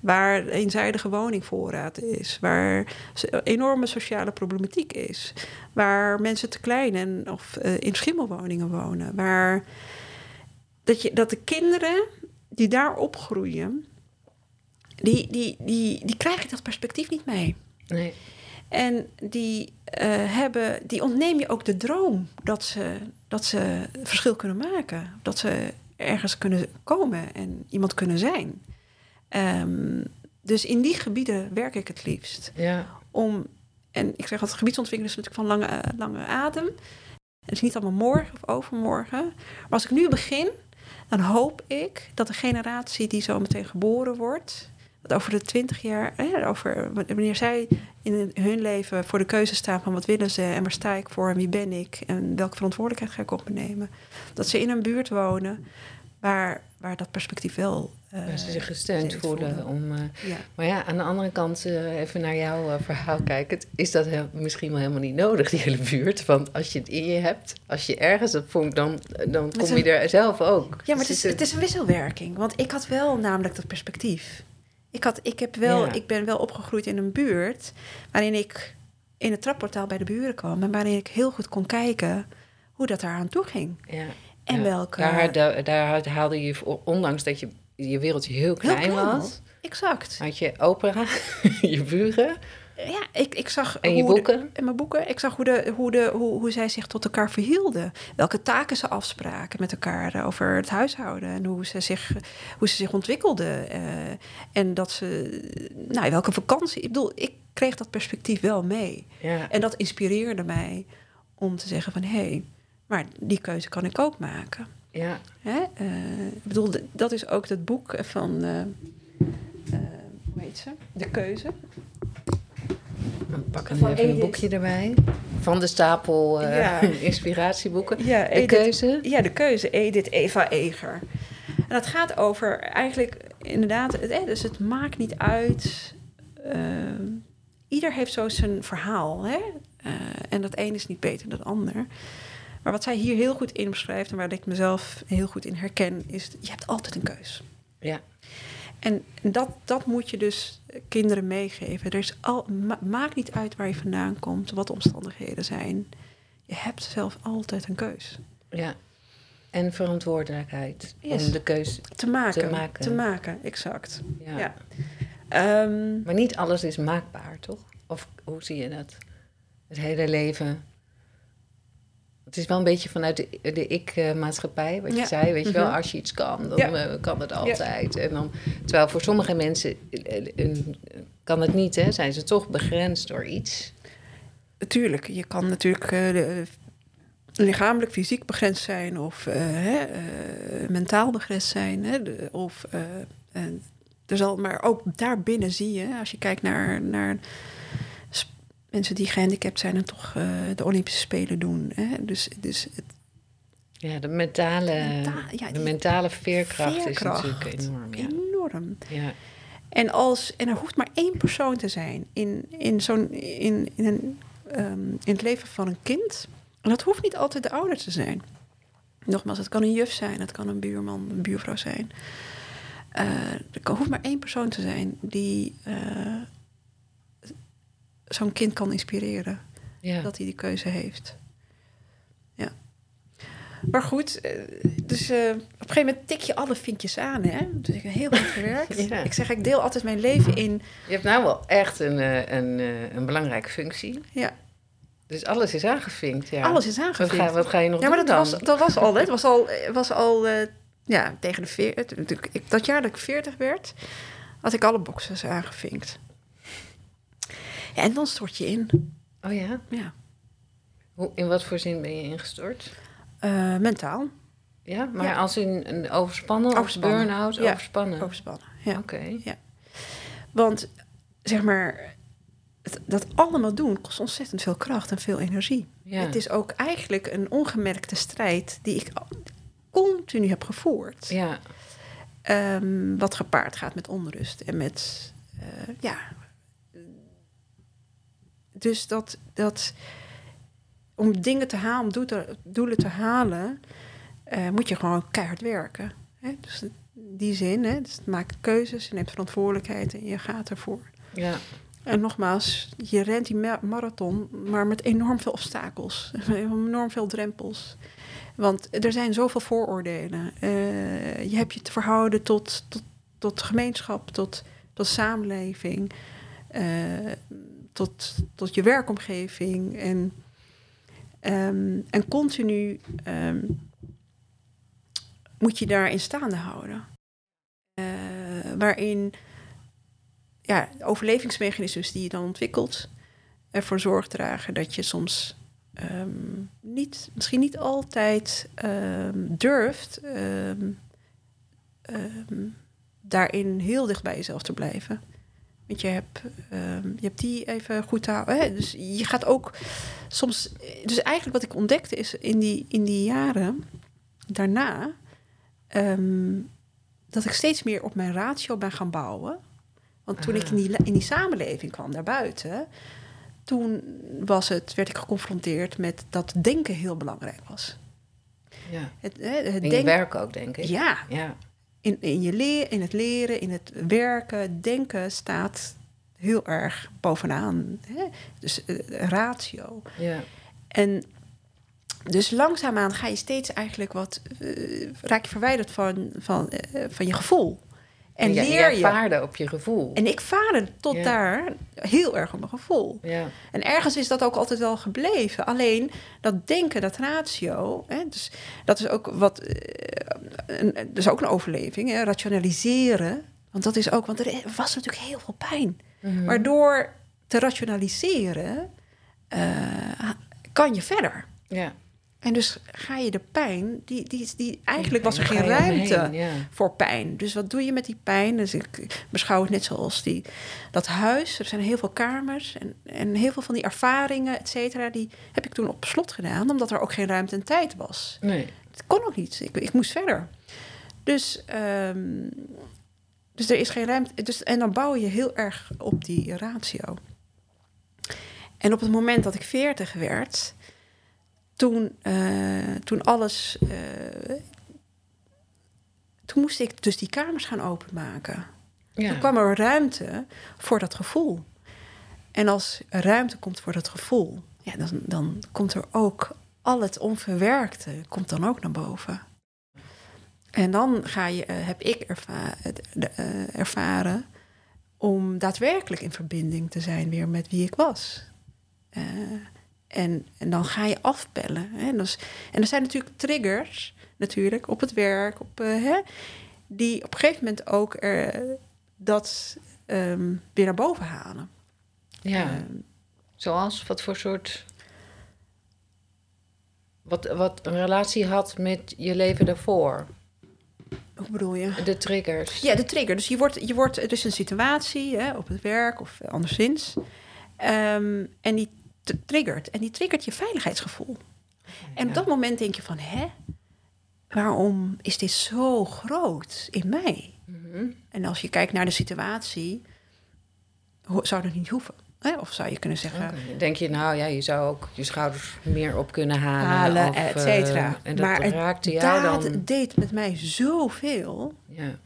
waar eenzijdige woningvoorraad is, waar enorme sociale problematiek is, waar mensen te klein en of uh, in schimmelwoningen wonen, waar dat, je, dat de kinderen die daar opgroeien, die, die, die, die krijgen dat perspectief niet mee. Nee. En die, uh, hebben, die ontneem je ook de droom dat ze, dat ze verschil kunnen maken. Dat ze ergens kunnen komen en iemand kunnen zijn. Um, dus in die gebieden werk ik het liefst. Ja. Om, en ik zeg dat gebiedsontwikkeling is natuurlijk van lange, lange adem. Het is niet allemaal morgen of overmorgen. Maar als ik nu begin, dan hoop ik dat de generatie die zo meteen geboren wordt, over de twintig jaar, over wanneer zij in hun leven voor de keuze staan van wat willen ze en waar sta ik voor en wie ben ik en welke verantwoordelijkheid ga ik op me nemen. Dat ze in een buurt wonen waar, waar dat perspectief wel. Uh, waar ze zich gesteund voelen. Om, uh, ja. Maar ja, aan de andere kant, uh, even naar jouw verhaal kijken, is dat heel, misschien wel helemaal niet nodig, die hele buurt. Want als je het in je hebt, als je ergens op voelt, dan, dan kom je er zelf ook. Ja, maar het is, het is een wisselwerking. Want ik had wel namelijk dat perspectief. Ik, had, ik, heb wel, ik ben wel opgegroeid in een buurt waarin ik in het trapportaal bij de buren kwam en waarin ik heel goed kon kijken hoe dat daar aan toe ging. Ja. En welke. Daar, daar, daar, haalde je, ondanks dat je, je wereldje heel klein, heel klein was, Exact. Had je opera, je buren. Ja, ik, ik zag. En je boeken? De, en mijn boeken. Ik zag hoe, de, hoe, de, hoe, hoe zij zich tot elkaar verhielden. Welke taken ze afspraken met elkaar over het huishouden. En hoe ze zich, hoe ze zich ontwikkelden. Uh, en dat ze. Nou, welke vakantie. Ik bedoel, ik kreeg dat perspectief wel mee. Ja. En dat inspireerde mij om te zeggen: van hé, hey, maar die keuze kan ik ook maken. Ja. Hè? Uh, ik bedoel, dat is ook het boek van. Uh, hoe heet ze? De keuze. Dan pakken we even een boekje erbij. Van de stapel uh, ja. inspiratieboeken. Ja, de keuze. Ja, de keuze. Edith Eva Eger. En dat gaat over eigenlijk inderdaad... Het, dus het maakt niet uit... Uh, ieder heeft zo zijn verhaal. Hè? Uh, en dat een is niet beter dan het ander. Maar wat zij hier heel goed in beschrijft... en waar ik mezelf heel goed in herken... is je hebt altijd een keus. Ja. En dat, dat moet je dus kinderen meegeven. Er is al, ma maakt niet uit waar je vandaan komt, wat de omstandigheden zijn. Je hebt zelf altijd een keus. Ja. En verantwoordelijkheid yes. om de keus te maken. Te maken, te maken exact. Ja. ja. Um, maar niet alles is maakbaar, toch? Of hoe zie je dat? Het hele leven het is wel een beetje vanuit de, de ik-maatschappij, wat je zei. Weet je wel, als je iets kan, dan ja. kan het altijd. En dan, terwijl voor sommige mensen kan het niet, hè? zijn ze toch begrensd door iets. Tuurlijk, je kan natuurlijk uh, lichamelijk, fysiek begrensd zijn of uh, uh, mentaal begrensd zijn. Hè, de, of, er zal, maar ook daarbinnen zie je, als je kijkt naar, naar mensen die gehandicapt zijn en toch uh, de Olympische Spelen doen. Hè? Dus, dus het, ja, de mentale, menta ja, de mentale veerkracht, veerkracht, is natuurlijk enorm. Ja. Enorm. Ja. En, als, en er hoeft maar één persoon te zijn in, in, zo'n, in, in, een, um, in het leven van een kind. En dat hoeft niet altijd de ouder te zijn. Nogmaals, het kan een juf zijn, het kan een buurman, een buurvrouw zijn. Uh, er hoeft maar één persoon te zijn die uh, zo'n kind kan inspireren. Ja. Dat hij die keuze heeft. Ja. Maar goed, dus uh, op een gegeven moment tik je alle vinkjes aan. Hè? Dus ik heb heel goed gewerkt. ja. Ik zeg, ik deel altijd mijn leven in. Je hebt nou wel echt een, een, een belangrijke functie. Ja. Dus alles is aangevinkt, ja. Alles is aangevinkt. Wat ga, wat ga je nog ja, maar dat dan? Was, dat was al, hè? Het was al, was al uh, ja, tegen de veertig, dat jaar dat ik 40 werd, had ik alle boxes aangevinkt. En dan stort je in. Oh ja? Ja. Hoe, in wat voor zin ben je ingestort? Uh, mentaal. Ja, maar als in een overspannen, overspannen. burn-out, ja. overspannen? overspannen, ja. Oké. Ja. Want, zeg maar, dat allemaal doen kost ontzettend veel kracht en veel energie. Ja. Het is ook eigenlijk een ongemerkte strijd die ik continu heb gevoerd. Ja. Um, wat gepaard gaat met onrust en met, uh, ja. Dus dat, dat om dingen te halen, om doelen te halen, uh, moet je gewoon keihard werken. Hè? Dus in die zin, hè? Dus maak keuzes, je neemt verantwoordelijkheid en je gaat ervoor. Ja. En nogmaals, je rent die marathon, maar met enorm veel obstakels, enorm veel drempels. Want er zijn zoveel vooroordelen. Uh, je hebt je te verhouden tot, tot, tot gemeenschap, tot, tot samenleving, uh, tot, je werkomgeving. En, en continu um, moet je daarin staande houden. Uh, waarin ja, overlevingsmechanismes die je dan ontwikkelt, ervoor zorg dragen dat je soms um, niet, misschien niet altijd durft daarin heel dicht bij jezelf te blijven. Want je hebt, je hebt die even goed te houden. Hè? Dus je gaat ook soms. Dus eigenlijk wat ik ontdekte is in die, in die jaren daarna. dat ik steeds meer op mijn ratio ben gaan bouwen. Want toen ik ah. in die, in die samenleving kwam daarbuiten, toen was het, werd ik geconfronteerd met dat denken heel belangrijk was. Ja. Het, het je werk ook, denk ik. Ja. ja. In, in, je leer, in het leren, in het werken, denken staat heel erg bovenaan. Hè? Dus uh, ratio. Ja. En dus langzaamaan ga je steeds eigenlijk wat... Uh, raak je verwijderd van, van, uh, van je gevoel. En, leer je. vaarde op je gevoel. En ik vaarde tot daar heel erg op mijn gevoel. Ja. En ergens is dat ook altijd wel gebleven. Alleen dat denken, dat ratio, hè, dus dat is ook wat. Uh, een, dat is ook een overleving, hè, rationaliseren. Want dat is ook, want er was natuurlijk heel veel pijn. Mm Maar door te rationaliseren, uh, kan je verder. Ja. En dus ga je de pijn, die, die, die, eigenlijk was er geen ruimte voor pijn. Dus wat doe je met die pijn? Dus ik beschouw het net zoals die, dat huis. Er zijn heel veel kamers en, en heel veel van die ervaringen, et cetera, die heb ik toen op slot gedaan, omdat er ook geen ruimte en tijd was. Nee. Het kon ook niet. Ik, ik moest verder. Dus, um, dus er is geen ruimte. Dus, en dan bouw je heel erg op die ratio. En op het moment dat ik veertig werd toen, uh, toen alles. Uh, toen moest ik dus die kamers gaan openmaken. Ja. Toen kwam er ruimte voor dat gevoel. En als er ruimte komt voor dat gevoel, ja, dan, dan komt er ook al het onverwerkte komt dan ook naar boven. En dan ga je, uh, heb ik erva ervaren om daadwerkelijk in verbinding te zijn weer met wie ik was. En, en dan ga je afbellen. Hè? En, dus, en er zijn natuurlijk triggers, natuurlijk, op het werk, op, uh, hè, die op een gegeven moment ook er, dat um, weer naar boven halen. Ja. Um, Zoals? Wat voor soort. Wat, wat een relatie had met je leven daarvoor? Hoe bedoel je? De triggers. Ja, de trigger. Dus je wordt, je wordt, het is een situatie hè, op het werk of anderszins. Um, en die triggert. En die triggert je veiligheidsgevoel. En op dat moment denk je van, hè? Waarom is dit zo groot in mij? Mhm. En als je kijkt naar de situatie, zou dat niet hoeven. Hè? Of zou je kunnen zeggen... Denk je, nou ja, je zou ook je schouders meer op kunnen halen. halen et cetera. Uh, en dat maar raakte jou dat dan... deed met mij zoveel. Ja.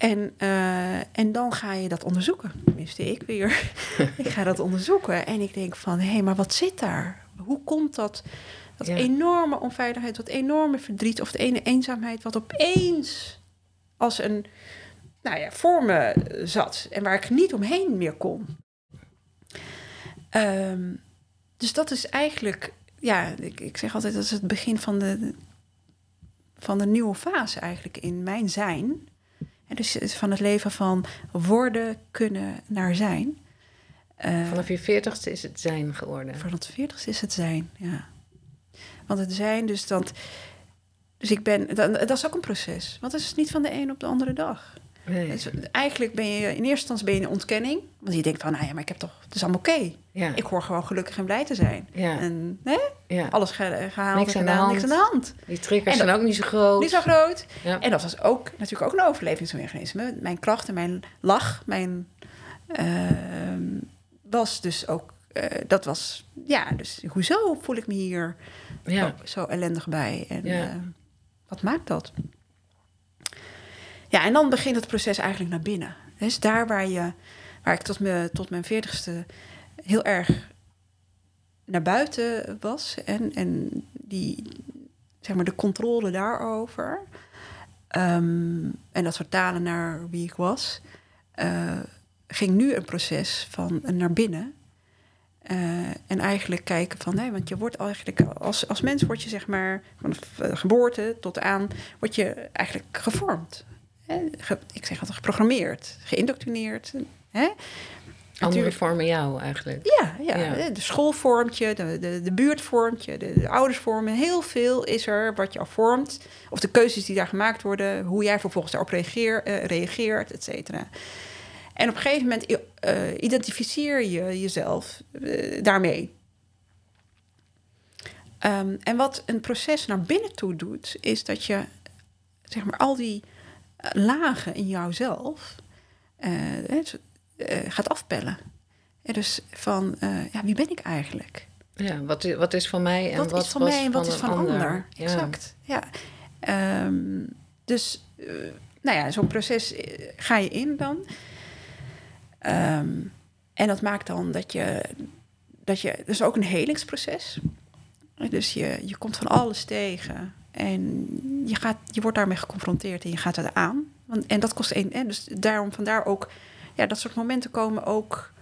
En, uh, en dan ga je dat onderzoeken. Tenminste, ik weer. ik ga dat onderzoeken. En ik denk van, hé, hey, maar wat zit daar? Hoe komt dat? Dat enorme onveiligheid, dat enorme verdriet of de ene eenzaamheid... wat opeens als een, nou ja, voor me zat. En waar ik niet omheen meer kon. Um, dus dat is eigenlijk... Ja, ik, ik zeg altijd, dat is het begin van de van een nieuwe fase eigenlijk in mijn zijn. En dus van het leven van worden, kunnen naar zijn. Uh, Vanaf je veertigste is het zijn geworden. Vanaf het veertigste is het zijn, ja. Want het zijn, dus dat. Dus ik ben. Dat, dat is ook een proces. Want het is niet van de een op de andere dag. Nee. Dus eigenlijk ben je in eerste instantie ben je in ontkenning. Want je denkt van, nou ja, maar ik heb toch, het is allemaal oké. Ja. Ik hoor gewoon gelukkig en blij te zijn. Ja. En hè? Ja. alles gehaald niks en gedaan, niks aan de hand. Die triggers zijn ook niet zo groot. Niet zo groot. En dat was ook natuurlijk ook een overlevingsmechanisme. Mijn kracht en mijn lach, mijn uh, was dus ook, uh, dat was, ja, dus hoezo voel ik me hier zo ellendig bij? En uh, wat maakt dat? Ja, en dan begint het proces eigenlijk naar binnen. Dus daar waar, je, waar ik tot, me, tot mijn veertigste heel erg naar buiten was en, en die, zeg maar, de controle daarover um, en dat vertalen naar wie ik was, uh, ging nu een proces van naar binnen. Uh, en eigenlijk kijken van, nee, want je wordt eigenlijk als, als mens word je zeg maar van geboorte tot aan, word je eigenlijk gevormd ik zeg altijd geprogrammeerd, geïndoctrineerd. Hè? Andere vormen jou eigenlijk. Ja, ja, de school vormt je, de, de, de buurt vormt je, de, de, ouders vormen. Heel veel is er wat je al vormt. Of de keuzes die daar gemaakt worden, hoe jij vervolgens daarop reageer, uh, reageert, et cetera. En op een gegeven moment uh, identificeer je jezelf uh, daarmee. Um, en wat een proces naar binnen toe doet, is dat je zeg maar al die lagen in jouzelf uh, gaat afpellen. dus van, ja, wie ben ik eigenlijk? Ja, wat, is, wat is van mij en wat, wat is van mij en wat is van ander? ander. Exact, ja. Um, dus, nou ja, zo'n proces ga je in dan. Um, en dat maakt dan dat je, dat je, dus ook een helingsproces. Dus je, je komt van alles tegen. En je, gaat, je wordt daarmee geconfronteerd en je gaat het aan. Want, en dat kost één. Dus daarom, vandaar ook, ja, dat soort momenten komen ook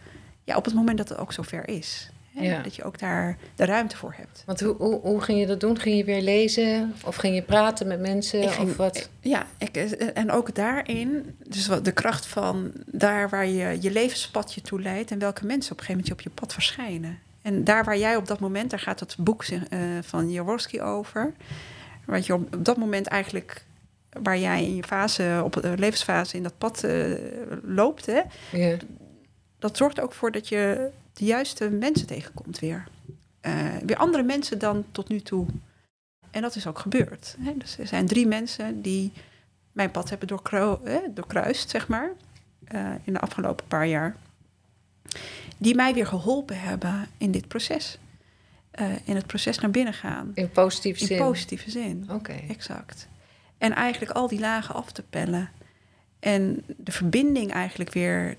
ja, op het moment dat het ook zover is. Hè? Dat je ook daar de ruimte voor hebt. Want hoe, hoe, hoe, ging je dat doen? Ging je weer lezen? Of ging je praten met mensen? of wat? Ja, ik, en ook daarin, dus wat de kracht van daar waar je je levenspad je toe leidt en welke mensen op een gegeven moment je op je pad verschijnen. En daar waar jij op dat moment, daar gaat het boek uh, van Jaworski over. Wat je op, dat moment eigenlijk waar jij in je fase, op de levensfase in dat pad uh, loopt, hè, dat zorgt ook voor dat je de juiste mensen tegenkomt weer. Uh, weer andere mensen dan tot nu toe. En dat is ook gebeurd. Hè. Dus er zijn drie mensen die mijn pad hebben doorkruist, zeg maar, uh, in de afgelopen paar jaar. Die mij weer geholpen hebben in dit proces. Uh, in het proces naar binnen gaan. In positieve zin? In positieve zin. Oké. Exact. En eigenlijk al die lagen af te pellen. En de verbinding eigenlijk weer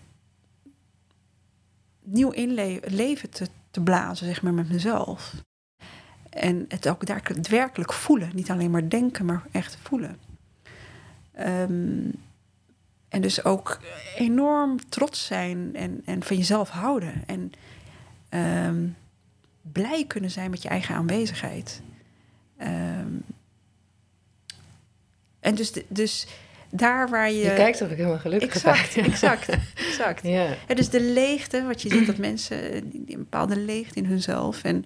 nieuw inleven te, te blazen, zeg maar, met mezelf. En het ook daadwerkelijk voelen. Niet alleen maar denken, maar echt voelen. Um, en dus ook enorm trots zijn en, en van jezelf houden. En um, blij kunnen zijn met je eigen aanwezigheid. Um, en dus, dus daar waar je... Je kijkt of ik helemaal gelukkig exact, ben. Exact, exact. ja. En dus de leegte, wat je ziet dat mensen... Die, een bepaalde leegte in hunzelf... en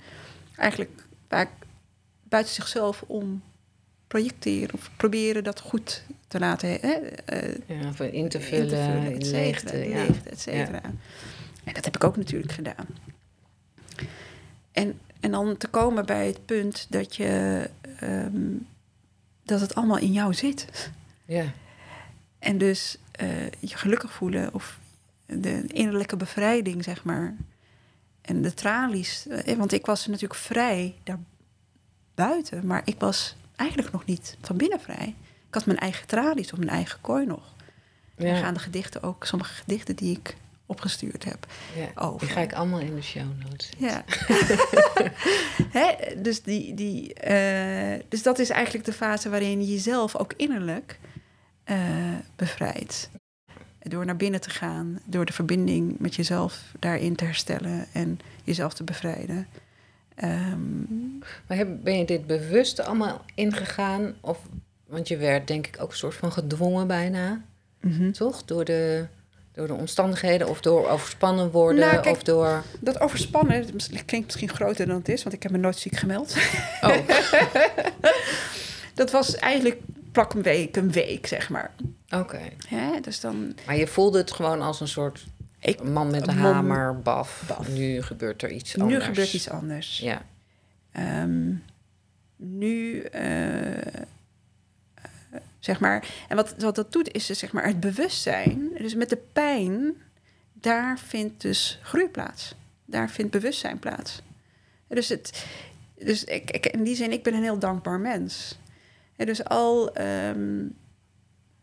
eigenlijk vaak buiten zichzelf om projecteren... of proberen dat goed te laten... Hè, uh, ja, of in te vullen, in, te vullen. Ja. leegte et cetera. Ja. En dat heb ik ook natuurlijk gedaan. En, en dan te komen bij het punt dat je... Um, dat het allemaal in jou zit. Ja. En dus uh, je gelukkig voelen of de innerlijke bevrijding, zeg maar. En de tralies. Eh, want ik was natuurlijk vrij daar buiten, maar ik was eigenlijk nog niet van binnen vrij. Ik had mijn eigen tralies of mijn eigen kooi nog. Ja. En gaan de gedichten ook, sommige gedichten die ik opgestuurd heb. Ja, over. Die ga ik allemaal in de show notes Ja. Hè? Dus, die, die, uh, dus dat is eigenlijk de fase waarin je jezelf ook innerlijk uh, bevrijdt. Door naar binnen te gaan, door de verbinding met jezelf daarin te herstellen en jezelf te bevrijden. Um, maar ben je dit bewust allemaal ingegaan? Of Want je werd denk ik ook een soort van gedwongen bijna, Mhm. toch? Door de, door de omstandigheden of door overspannen worden Nou, kijk- of door... Dat overspannen dat klinkt misschien groter dan het is, want ik heb me nooit ziek gemeld. Oh, Dat was eigenlijk plak een week, een week zeg maar. oké. Hè? Dus dan, Maar je voelde het gewoon als een soort Ik- man met een hamer, baf. baf. Nu gebeurt er iets anders. nu gebeurt iets anders. Ja, Ehm, nu, eh, zeg maar, en wat, wat dat doet is dus, zeg maar het bewustzijn. Dus met de pijn, daar vindt dus groei plaats. Daar vindt bewustzijn plaats. Dus, het, dus ik, ik, in die zin, ik ben een heel dankbaar mens. En dus al, ehm,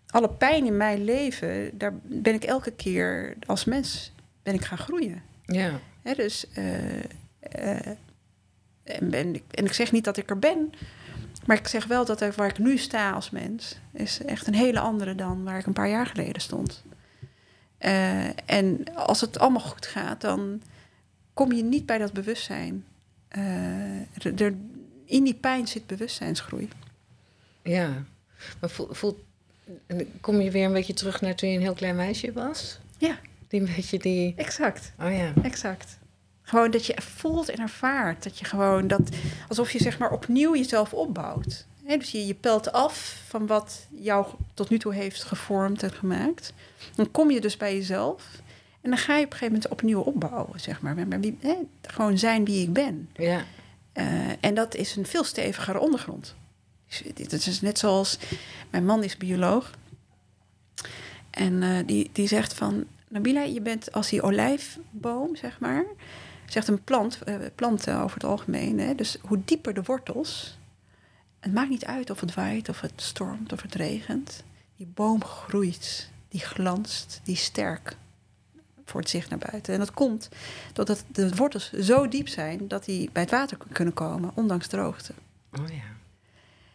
alle pijn in mijn leven, daar ben ik elke keer als mens ben ik gaan groeien. ja. Dus, eh, eh, en, ben, en ik zeg niet dat ik er ben, maar ik zeg wel dat waar ik nu sta als mens, is echt een hele andere dan waar ik een paar jaar geleden stond. Eh, en als het allemaal goed gaat, dan kom je niet bij dat bewustzijn. Eh, er, in die pijn zit bewustzijnsgroei. Ja, maar voel, voel, kom je weer een beetje terug naar toen je een heel klein meisje was? Ja. Die een beetje die... Exact. Oh ja. Exact. Gewoon dat je voelt en ervaart. Dat je gewoon dat. alsof je zeg maar opnieuw jezelf opbouwt. Hè, dus je, je pelt af van wat jou tot nu toe heeft gevormd en gemaakt. Dan kom je dus bij jezelf. En dan ga je op een gegeven moment opnieuw opbouwen, zeg maar. Maar wie- gewoon zijn wie ik ben. Ja, Eh, en dat is een veel stevigere ondergrond. Dus dit is net zoals... Mijn man is bioloog. En eh, die, die zegt van... Nabila, je bent als die olijfboom, zeg maar... Zegt een plant, eh, planten over het algemeen. Hè, dus hoe dieper de wortels... Het maakt niet uit of het waait, of het stormt, of het regent. Die boom groeit, die glanst, die sterk voor het zicht naar buiten. En dat komt doordat de wortels zo diep zijn dat die bij het water kunnen komen, ondanks droogte. oh ja.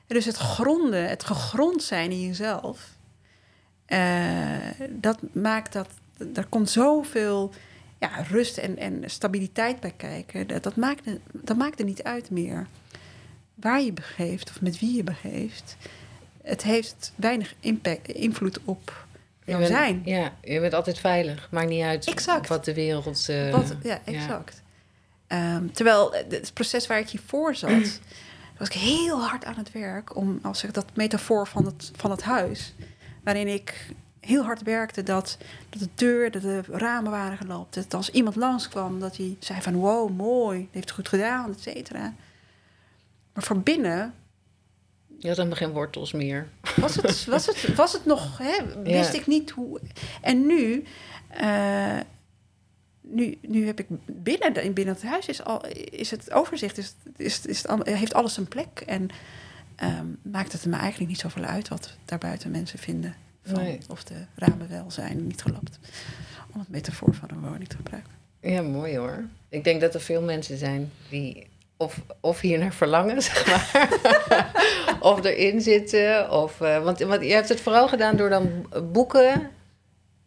En dus het gronden, het gegrond zijn in jezelf, eh, dat maakt dat er komt zoveel ja, rust en, en stabiliteit bij kijken. Dat, dat, maakt, dat maakt er niet uit meer waar je begeeft of met wie je begeeft. Het heeft weinig impact, invloed op jouw bent- zijn. Ja, je bent altijd veilig. Maakt niet uit Exact. wat de wereld... eh, Wat, ja, exact. Ehm, terwijl het proces waar ik hiervoor zat, was ik heel hard aan het werk om, als ik dat metafoor van het, van het huis, waarin ik heel hard werkte dat, dat de deur, dat de ramen waren gelopen. Dat als iemand langskwam, dat hij zei van wow, mooi, die heeft het goed gedaan, et cetera. Maar voor binnen Je had helemaal geen wortels meer. was het, was het, was het nog, hè, wist Ja. ik niet hoe. En nu, eh, nu, nu heb ik binnen, binnen het huis is, al, is het overzicht, is, is, is het, heeft alles een plek. En ehm, maakt het me eigenlijk niet zoveel uit wat daarbuiten mensen vinden. Van Nee. Of de ramen wel zijn, niet gelapt. Om het metafoor van een woning te gebruiken. Ja, mooi hoor. Ik denk dat er veel mensen zijn die of, of hier naar verlangen, zeg maar. of erin zitten. Of, eh, want, want je hebt het vooral gedaan door dan boeken.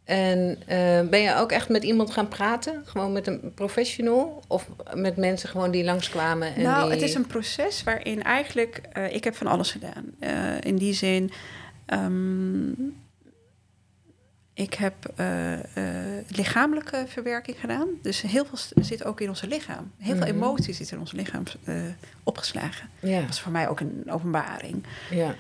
En eh, ben je ook echt met iemand gaan praten? Gewoon met een professional? Of met mensen gewoon die langskwamen? En nou, die... het is een proces waarin eigenlijk... eh, ik heb van alles gedaan. In die zin... ehm, ik heb eh, eh, lichamelijke verwerking gedaan. Dus heel veel zit ook in onze lichaam. Heel veel Mhm. emoties zitten in ons lichaam eh, opgeslagen. Ja, Dat was voor mij ook een openbaring. ja.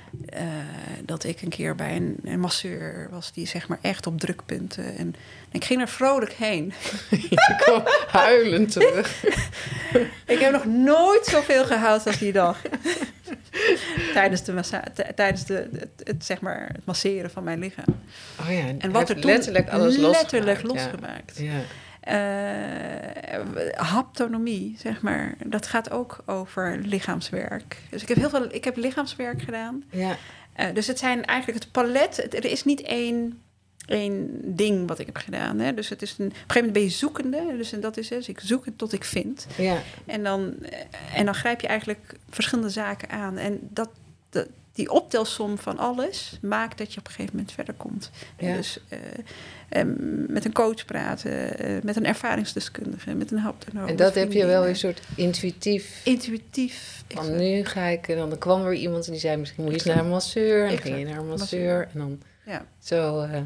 dat ik een keer bij een, een masseur was die zeg maar echt op drukpunten. En ik ging er vrolijk heen. Je kwam huilend terug. Ik heb nog nooit zoveel gehuild als die dag. tijdens de massa tijdens de, het, het, zeg maar, het masseren van mijn lichaam. Oh ja, En wat er toen letterlijk alles letterlijk losgemaakt, ja. losgemaakt. Ja. Eh, haptonomie, zeg maar, dat gaat ook over lichaamswerk. Dus ik heb heel veel, ik heb lichaamswerk gedaan. Ja, Eh, dus het zijn eigenlijk het palet. Het- Er is niet één, één ding wat ik heb gedaan. Hè? Dus het is een, op een gegeven moment ben je zoekende. Dus en dat is dus, ik zoek het tot ik vind. ja, En dan, eh, en dan grijp je eigenlijk verschillende zaken aan. En dat, dat, die optelsom van alles maakt dat je op een gegeven moment verder komt. Ja. Dus uh, met een coach praten, uh, met een ervaringsdeskundige, met een hulpdenood. En dat heb je wel een soort intuïtief. Intuïtief. Van nu ga ik, en dan kwam er iemand en die zei: misschien moet je naar een masseur. En dan ging je naar een masseur. En dan ja. zo. Uh,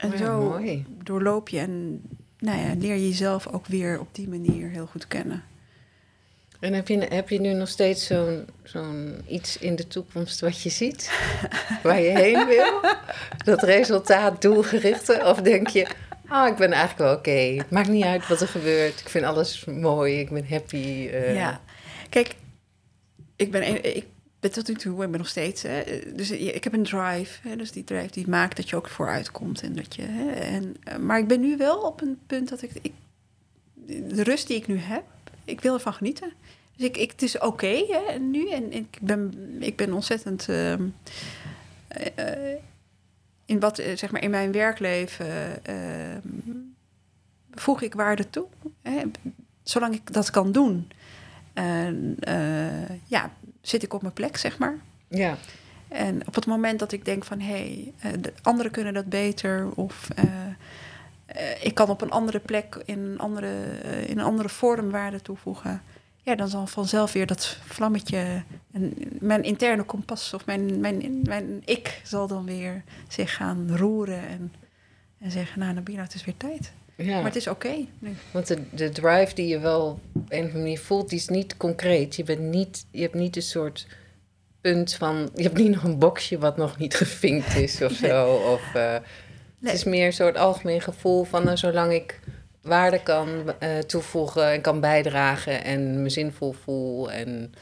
en zo mooi. doorloop je en nou ja, leer je jezelf ook weer op die manier heel goed kennen. En heb je, heb je nu nog steeds zo'n zo'n iets in de toekomst wat je ziet? Waar je heen wil? Dat resultaat doelgerichte? Of denk je, ah, ik ben eigenlijk wel oké. Het maakt niet uit wat er gebeurt. Ik vind alles mooi. Ik ben happy. Uh... Ja, kijk, ik ben, ik ben tot nu toe, ik ben nog steeds. Hè, dus ik heb een drive. Hè, dus die drive die maakt dat je ook vooruit komt. En dat je, hè, en, eh, maar ik ben nu wel op een punt dat ik, de rust die ik nu heb, ik wil ervan genieten. Dus ik, ik, het is oké nu. En ik ben, ik ben ontzettend. Uh, uh, in, wat, eh, zeg maar, in mijn werkleven ehm, voeg ik waarde toe. Zolang ik dat kan doen, ja, zit ik op mijn plek, zeg maar. Ja. En op het moment dat ik denk van hé, hey, de anderen kunnen dat beter. Of ik kan op een andere plek in een andere, in een andere vorm waarde toevoegen ja, dan zal vanzelf weer dat vlammetje, en mijn interne kompas of mijn, mijn, mijn ik zal dan weer zich gaan roeren en, en zeggen, nou Nabila, het is weer tijd. Ja. Maar het is oké. Want de, de drive die je wel op een of andere manier voelt, die is niet concreet. Je, bent niet, je hebt niet een soort punt van, je hebt niet nog een boxje wat nog niet gevinkt is of zo. Of, uh, Het is meer een soort algemeen gevoel van, nou, zolang ik waarde kan uh, toevoegen en kan bijdragen en me zinvol voel. En...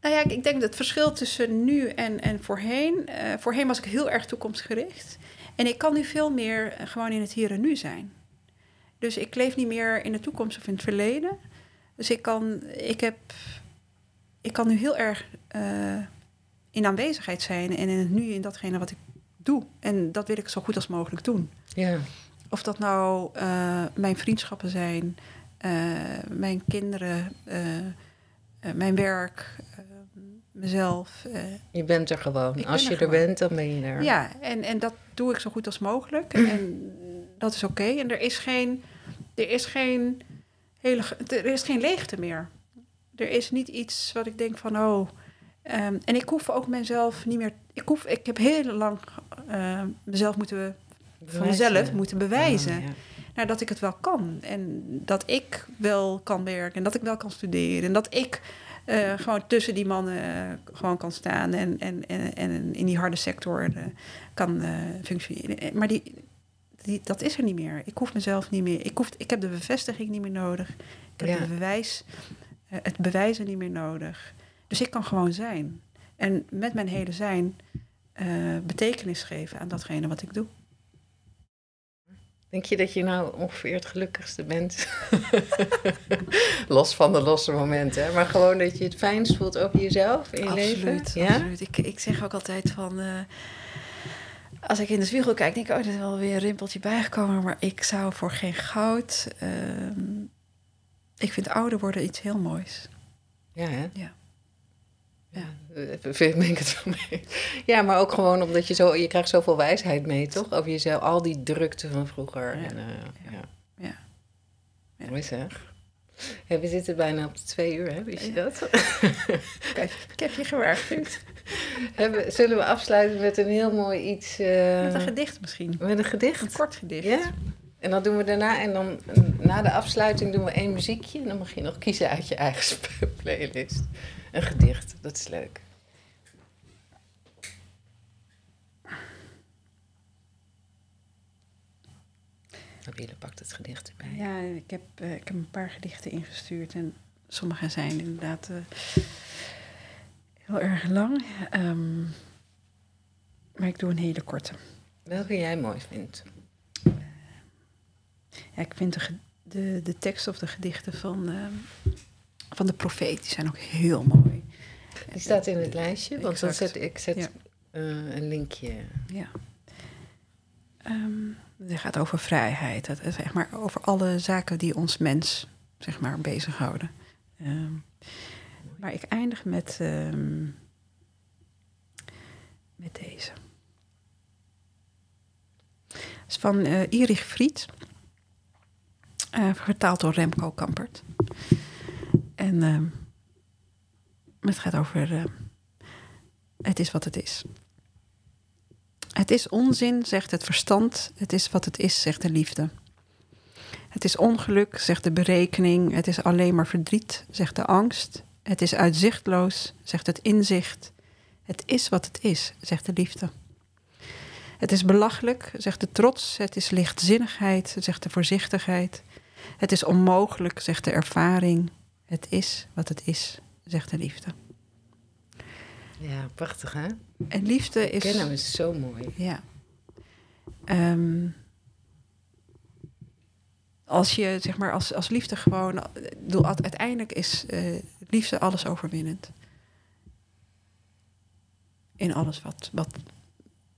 Nou ja, ik denk dat het verschil tussen nu en, en voorheen. Uh, voorheen was ik heel erg toekomstgericht. En ik kan nu veel meer gewoon in het hier en nu zijn. Dus ik leef niet meer in de toekomst of in het verleden. Dus ik kan, ik heb, ik kan nu heel erg in aanwezigheid zijn en in het nu in datgene wat ik doe. En dat wil ik zo goed als mogelijk doen. Ja. Of dat nou uh, mijn vriendschappen zijn, uh, mijn kinderen, mijn werk, mezelf. je bent er gewoon. Als je er, er bent, dan ben je er. Ja, en, en dat doe ik zo goed als mogelijk. en dat is oké. En er is geen, er is geen hele, er is geen leegte meer. Er is niet iets wat ik denk van, oh. Um, en ik hoef ook mezelf niet meer. Ik, hoef, ik heb heel lang uh, mezelf moeten van mezelf moeten bewijzen. Nou, dat ik het wel kan. En dat ik wel kan werken. En dat ik wel kan studeren. En dat ik uh, gewoon tussen die mannen uh, gewoon kan staan. En, en, en, en in die harde sector kan functioneren. Maar die, die, dat is er niet meer. Ik hoef mezelf niet meer. Ik, hoef, ik heb de bevestiging niet meer nodig. Ik heb de bewijs, het bewijzen niet meer nodig. Dus ik kan gewoon zijn. En met mijn hele zijn betekenis geven aan datgene wat ik doe. Denk je dat je nou ongeveer het gelukkigste bent? Los van de losse momenten, maar gewoon dat je het fijnst voelt over jezelf in je absoluut, leven? Ja? Absoluut. Ik, ik zeg ook altijd van... Uh, als ik in de spiegel kijk, denk ik... oh, er is wel weer een rimpeltje bijgekomen... maar ik zou voor geen goud... Uh, ik vind ouder worden iets heel moois. Ja, hè? Ja. Ja, ben ik het wel mee. Ja, maar ook gewoon omdat je zo, je krijgt zoveel wijsheid mee, toch? Over jezelf, al die drukte van vroeger. Ja. En, uh, ja. ja. ja. Mooi zeg. Ja, we zitten bijna op de twee uur, hè? Wist je dat? Ik heb je gewaarschuwd. Hebben, zullen we afsluiten met een heel mooi iets? Uh, met een gedicht misschien. Met een gedicht? Een kort gedicht. Ja? En dan doen we daarna, en dan na de afsluiting doen we één muziekje. En dan mag je nog kiezen uit je eigen playlist. Een gedicht, dat is leuk. Nabila pakt het gedicht erbij. Ja, ik heb, uh, ik heb een paar gedichten ingestuurd. En sommige zijn inderdaad uh, heel erg lang. Um, maar ik doe een hele korte. Welke jij mooi vindt? ja, ik vind de, de, de tekst of de gedichten van... Uh, van de profeet. Die zijn ook heel mooi. Die staat in het lijstje, want dan zet, ik zet ja. uh, een linkje. Ja. Um, het gaat over vrijheid. Het, zeg maar, over alle zaken die ons mens zeg maar, bezighouden. Um, maar ik eindig met... Um, met deze. Het is van uh, Erich Fried. Uh, vertaald door Remco Kampert. En uh, het gaat over... Uh, het is wat het is. Het is onzin, zegt het verstand. Het is wat het is, zegt de liefde. Het is ongeluk, zegt de berekening. Het is alleen maar verdriet, zegt de angst. Het is uitzichtloos, zegt het inzicht. Het is wat het is, zegt de liefde. Het is belachelijk, zegt de trots. Het is lichtzinnigheid, zegt de voorzichtigheid. Het is onmogelijk, zegt de ervaring. Het is wat het is, zegt de liefde. Ja, prachtig hè? En liefde is. Kennen is zo mooi. Ja. Um, als je zeg maar als, als liefde gewoon. Bedoel, uiteindelijk is uh, liefde alles overwinnend. In alles wat, wat,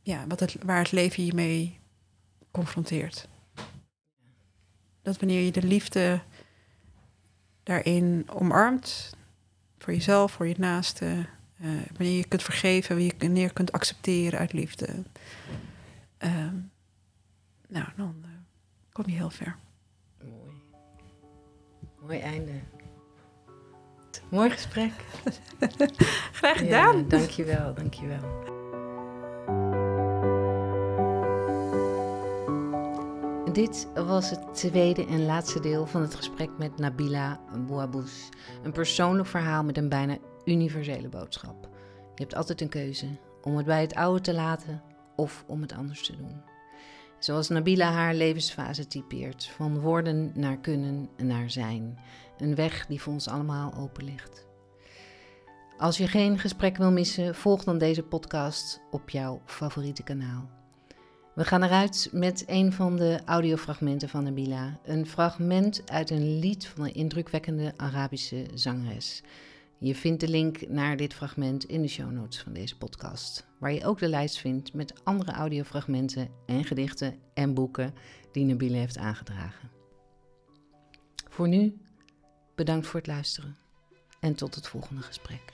ja, wat het, waar het leven je mee confronteert. Dat wanneer je de liefde daarin omarmt, voor jezelf, voor je naaste, uh, wanneer je kunt vergeven, wanneer je kunt accepteren uit liefde, uh, nou, dan kom je heel ver. Mooi. Einde. Mooi gesprek. Graag gedaan. Ja, dankjewel, dankjewel. Dit was het tweede en laatste deel van het gesprek met Nabila Bouabous. Een persoonlijk verhaal met een bijna universele boodschap. Je hebt altijd een keuze om het bij het oude te laten of om het anders te doen. Zoals Nabila haar levensfase typeert, van worden naar kunnen en naar zijn. Een weg die voor ons allemaal open ligt. Als je geen gesprek wil missen, volg dan deze podcast op jouw favoriete kanaal. We gaan eruit met een van de audiofragmenten van Nabila. Een fragment uit een lied van een indrukwekkende Arabische zangeres. Je vindt de link naar dit fragment in de show notes van deze podcast, waar je ook de lijst vindt met andere audiofragmenten en gedichten en boeken die Nabila heeft aangedragen. Voor nu, bedankt voor het luisteren en tot het volgende gesprek.